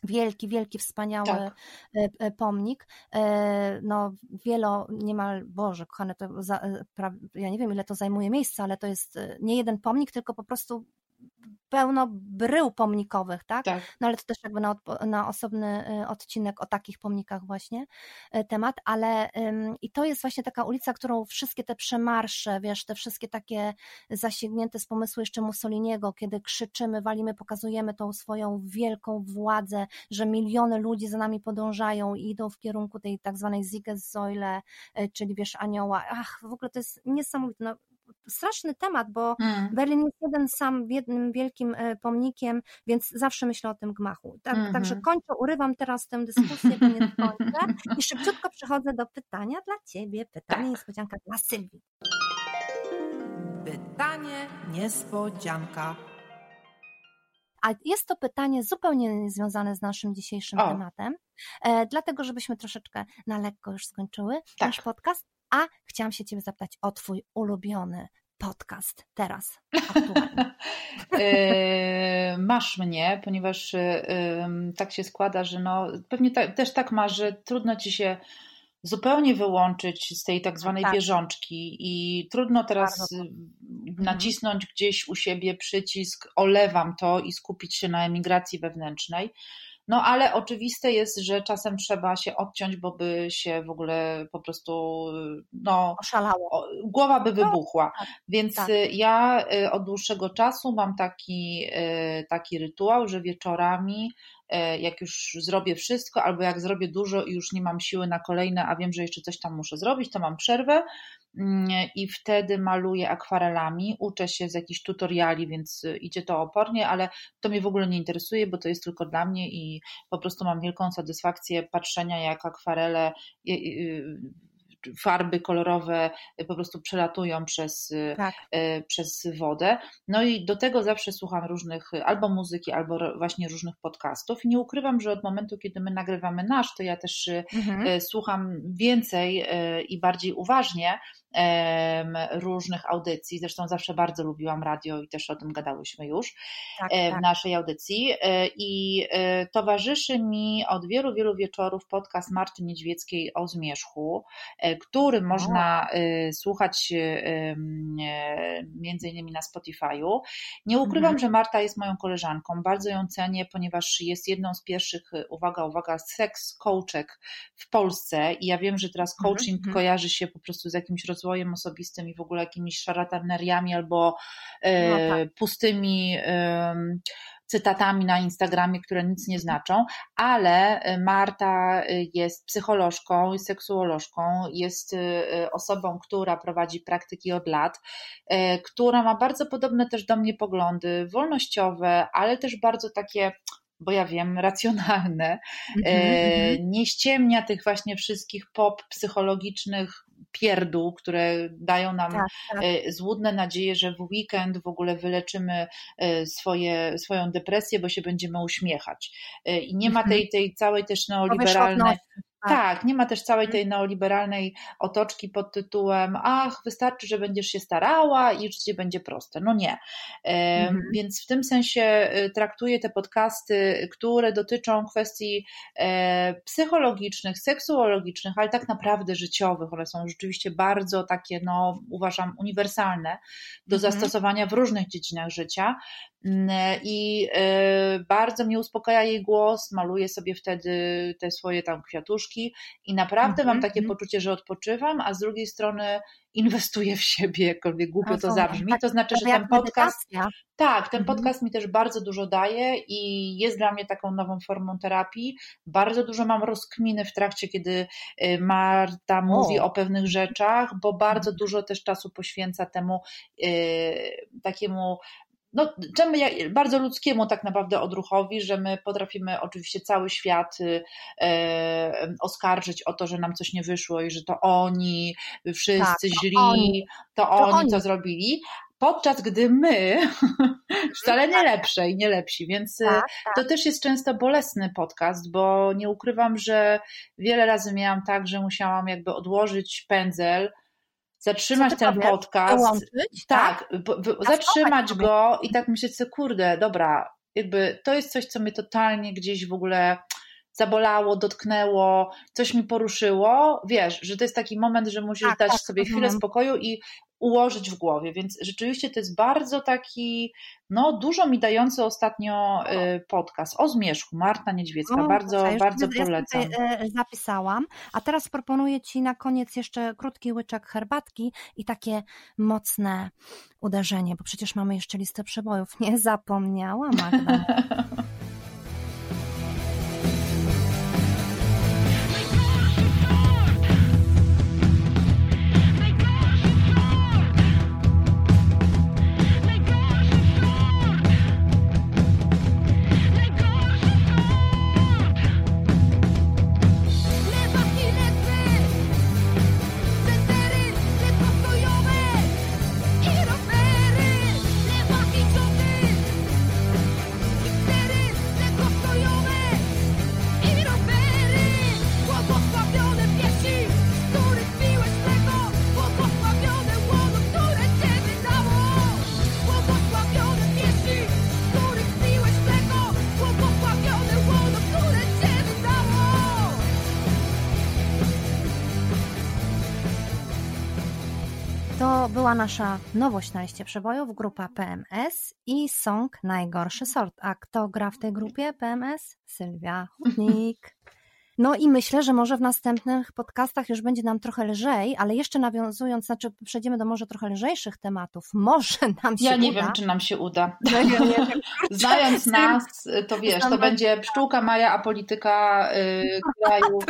Wielki, wielki, wspaniały Tak. e, e, pomnik. E, No, wielo, niemal, Boże, kochane, to za, pra- ja nie wiem, ile to zajmuje miejsca, ale to jest nie jeden pomnik, tylko po prostu pełno brył pomnikowych, tak? Tak. No ale to też jakby na, na osobny e, odcinek o takich pomnikach właśnie e, temat, ale ym, i to jest właśnie taka ulica, którą wszystkie te przemarsze, wiesz, te wszystkie takie zasięgnięte z pomysłu jeszcze Mussoliniego, kiedy krzyczymy, walimy, pokazujemy tą swoją wielką władzę, że miliony ludzi za nami podążają i idą w kierunku tej tak zwanej Siegessäule, e, czyli wiesz, anioła. Ach, w ogóle to jest niesamowite. No, straszny temat, bo Mm. Berlin jest jeden sam jednym wielkim e, pomnikiem, więc zawsze myślę o tym gmachu. Tak, Mhm. Także kończę, urywam teraz tę dyskusję, bo nie skończę i szybciutko przechodzę do pytania dla Ciebie. Pytanie niespodzianka dla Sylwii. Pytanie niespodzianka. A jest to pytanie zupełnie niezwiązane z naszym dzisiejszym O. tematem, e, dlatego żebyśmy troszeczkę na lekko już skończyły Tak. nasz podcast, a chciałam się Ciebie zapytać o Twój ulubiony podcast teraz, aktualnie. Masz mnie, ponieważ e, tak się składa, że no, pewnie ta, też tak masz, że trudno ci się zupełnie wyłączyć z tej tak zwanej Tak. bieżączki i trudno teraz y, nacisnąć gdzieś u siebie przycisk olewam to i skupić się na emigracji wewnętrznej. No ale oczywiste jest, że czasem trzeba się odciąć, bo by się w ogóle po prostu no, Oszalało. głowa by wybuchła. Więc tak. y, ja y, od dłuższego czasu mam taki, y, taki rytuał, że wieczorami, jak już zrobię wszystko, albo jak zrobię dużo i już nie mam siły na kolejne, a wiem, że jeszcze coś tam muszę zrobić, to mam przerwę i wtedy maluję akwarelami. Uczę się z jakichś tutoriali, więc y, idzie to opornie, ale to mnie w ogóle nie interesuje, bo to jest tylko dla mnie i po prostu mam wielką satysfakcję patrzenia, jak akwarele. y, y, farby kolorowe po prostu przelatują przez, Tak. przez wodę. No i do tego zawsze słucham różnych albo muzyki, albo właśnie różnych podcastów. I nie ukrywam, że od momentu, kiedy my nagrywamy nasz, to ja też Mhm. słucham więcej i bardziej uważnie różnych audycji. Zresztą zawsze bardzo lubiłam radio i też o tym gadałyśmy już Tak, w tak. naszej audycji. E, I e, towarzyszy mi od wielu, wielu wieczorów podcast Marty Niedźwieckiej o zmierzchu, e, który można słuchać między innymi na Spotify'u. Nie ukrywam, Mhm. że Marta jest moją koleżanką. Bardzo ją cenię, ponieważ jest jedną z pierwszych, uwaga, uwaga, seks coachek w Polsce i ja wiem, że teraz Mhm, coaching mhm. kojarzy się po prostu z jakimś rozwojem osobistym i w ogóle jakimiś szarataneriami albo e, No tak. pustymi cytatami na Instagramie, które nic nie znaczą, ale Marta e, jest psycholożką, jest seksuolożką, jest e, osobą, która prowadzi praktyki od lat, która ma bardzo podobne też do mnie poglądy, wolnościowe, ale też bardzo takie bo ja wiem, racjonalne, e, mhm. nie ściemnia tych właśnie wszystkich pop psychologicznych pierdół, które dają nam Tak, tak. e, złudne nadzieje, że w weekend w ogóle wyleczymy e, swoje, swoją depresję, bo się będziemy uśmiechać. E, I nie ma Mhm. tej, tej całej też neoliberalnej. Tak. Tak, nie ma też całej tej neoliberalnej otoczki pod tytułem ach, wystarczy, że będziesz się starała i życie będzie proste. No nie. Mhm. Więc w tym sensie e, traktuję te podcasty, które dotyczą kwestii e, psychologicznych, seksuologicznych, ale tak naprawdę życiowych. One są rzeczywiście bardzo takie, no uważam, uniwersalne do Mhm. zastosowania w różnych dziedzinach życia. I bardzo mnie uspokaja jej głos, maluję sobie wtedy te swoje tam kwiatuszki i naprawdę mam Mhm, takie mhm. poczucie, że odpoczywam, a z drugiej strony inwestuję w siebie, jakkolwiek głupio to zabrzmi. To znaczy, że ten podcast tak, ten Mhm. podcast mi też bardzo dużo daje i jest dla mnie taką nową formą terapii. Bardzo dużo mam rozkminy w trakcie, kiedy y, Marta mówi o pewnych rzeczach, bo bardzo dużo też czasu poświęca temu y, takiemu no, czemu ja, bardzo ludzkiemu tak naprawdę odruchowi, że my potrafimy oczywiście cały świat y, e, oskarżyć o to, że nam coś nie wyszło i że to oni, wszyscy Tak, to źli, oni. to To oni, to zrobili, podczas gdy my wcale nie lepsze i nie lepsi, więc y, Tak, tak. to też jest często bolesny podcast, bo nie ukrywam, że wiele razy miałam tak, że musiałam jakby odłożyć pędzel, zatrzymać ten powiesz? podcast, tak, A zatrzymać go i tak myśleć sobie, kurde, dobra, jakby to jest coś, co mnie totalnie gdzieś w ogóle zabolało, dotknęło, coś mi poruszyło, wiesz, że to jest taki moment, że musisz Tak, dać tak, sobie chwilę spokoju i ułożyć w głowie, więc rzeczywiście to jest bardzo taki, no dużo mi dający ostatnio y, podcast o zmierzchu, Marta Niedźwiecka, O, bardzo, już bardzo ja polecam. e, zapisałam, a teraz proponuję Ci na koniec jeszcze krótki łyczek herbatki i takie mocne uderzenie, bo przecież mamy jeszcze listę przebojów. Nie zapomniałam, Magda. była nasza nowość na liście przebojów, grupa PMS i song Najgorszy Sort. A kto gra w tej grupie PMS? Sylwia Hutnik. No i myślę, że może w następnych podcastach już będzie nam trochę lżej, ale jeszcze nawiązując, znaczy przejdziemy do może trochę lżejszych tematów. Może nam się Ja nie uda. wiem, czy nam się uda. Ja nie wiem. Znając nas, to wiesz, to będzie pszczółka Maja, a polityka y, krajów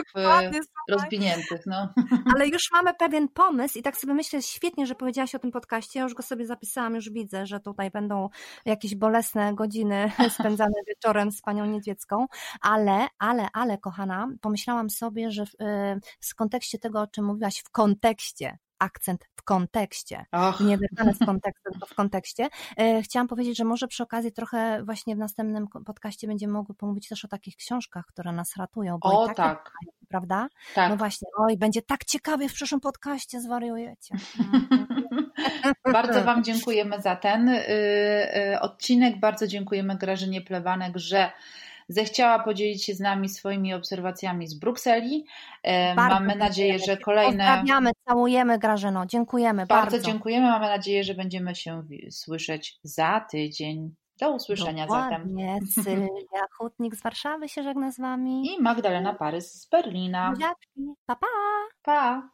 y, rozwiniętych. No. Ale już mamy pewien pomysł i tak sobie myślę, świetnie, że powiedziałaś o tym podcaście. Ja już go sobie zapisałam, już widzę, że tutaj będą jakieś bolesne godziny spędzane wieczorem z panią Niedźwiecką, ale, ale, ale, kochana, pomyślałam sobie, że w, y, w kontekście tego, o czym mówiłaś, w kontekście, akcent w kontekście, Och. nie wyrwane z kontekstu, tylko w kontekście. E, Chciałam powiedzieć, że może przy okazji trochę właśnie w następnym podcaście będziemy mogły pomówić też o takich książkach, które nas ratują. Bo O, tak, tak. prawda? Tak. No właśnie, oj, będzie tak ciekawie w przyszłym podcaście, zwariujecie. Bardzo Wam dziękujemy za ten y, y, odcinek. Bardzo dziękujemy Grażynie Plebanek, że zechciała podzielić się z nami swoimi obserwacjami z Brukseli. E, Bardzo Mamy nadzieję, że kolejne. Pozdrawiamy, całujemy Grażyno, dziękujemy bardzo. Bardzo dziękujemy. Mamy nadzieję, że będziemy się słyszeć za tydzień. Do usłyszenia zatem. Dokładnie. Sylwia Hutnik z Warszawy się żegna z Wami. I Magdalena Parys z Berlina. Buziaczki. Pa, pa! Pa!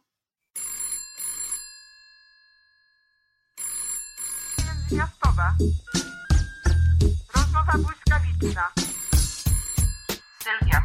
Międzymiastowe. Rozmowa błyskawiczna. Filadelfia.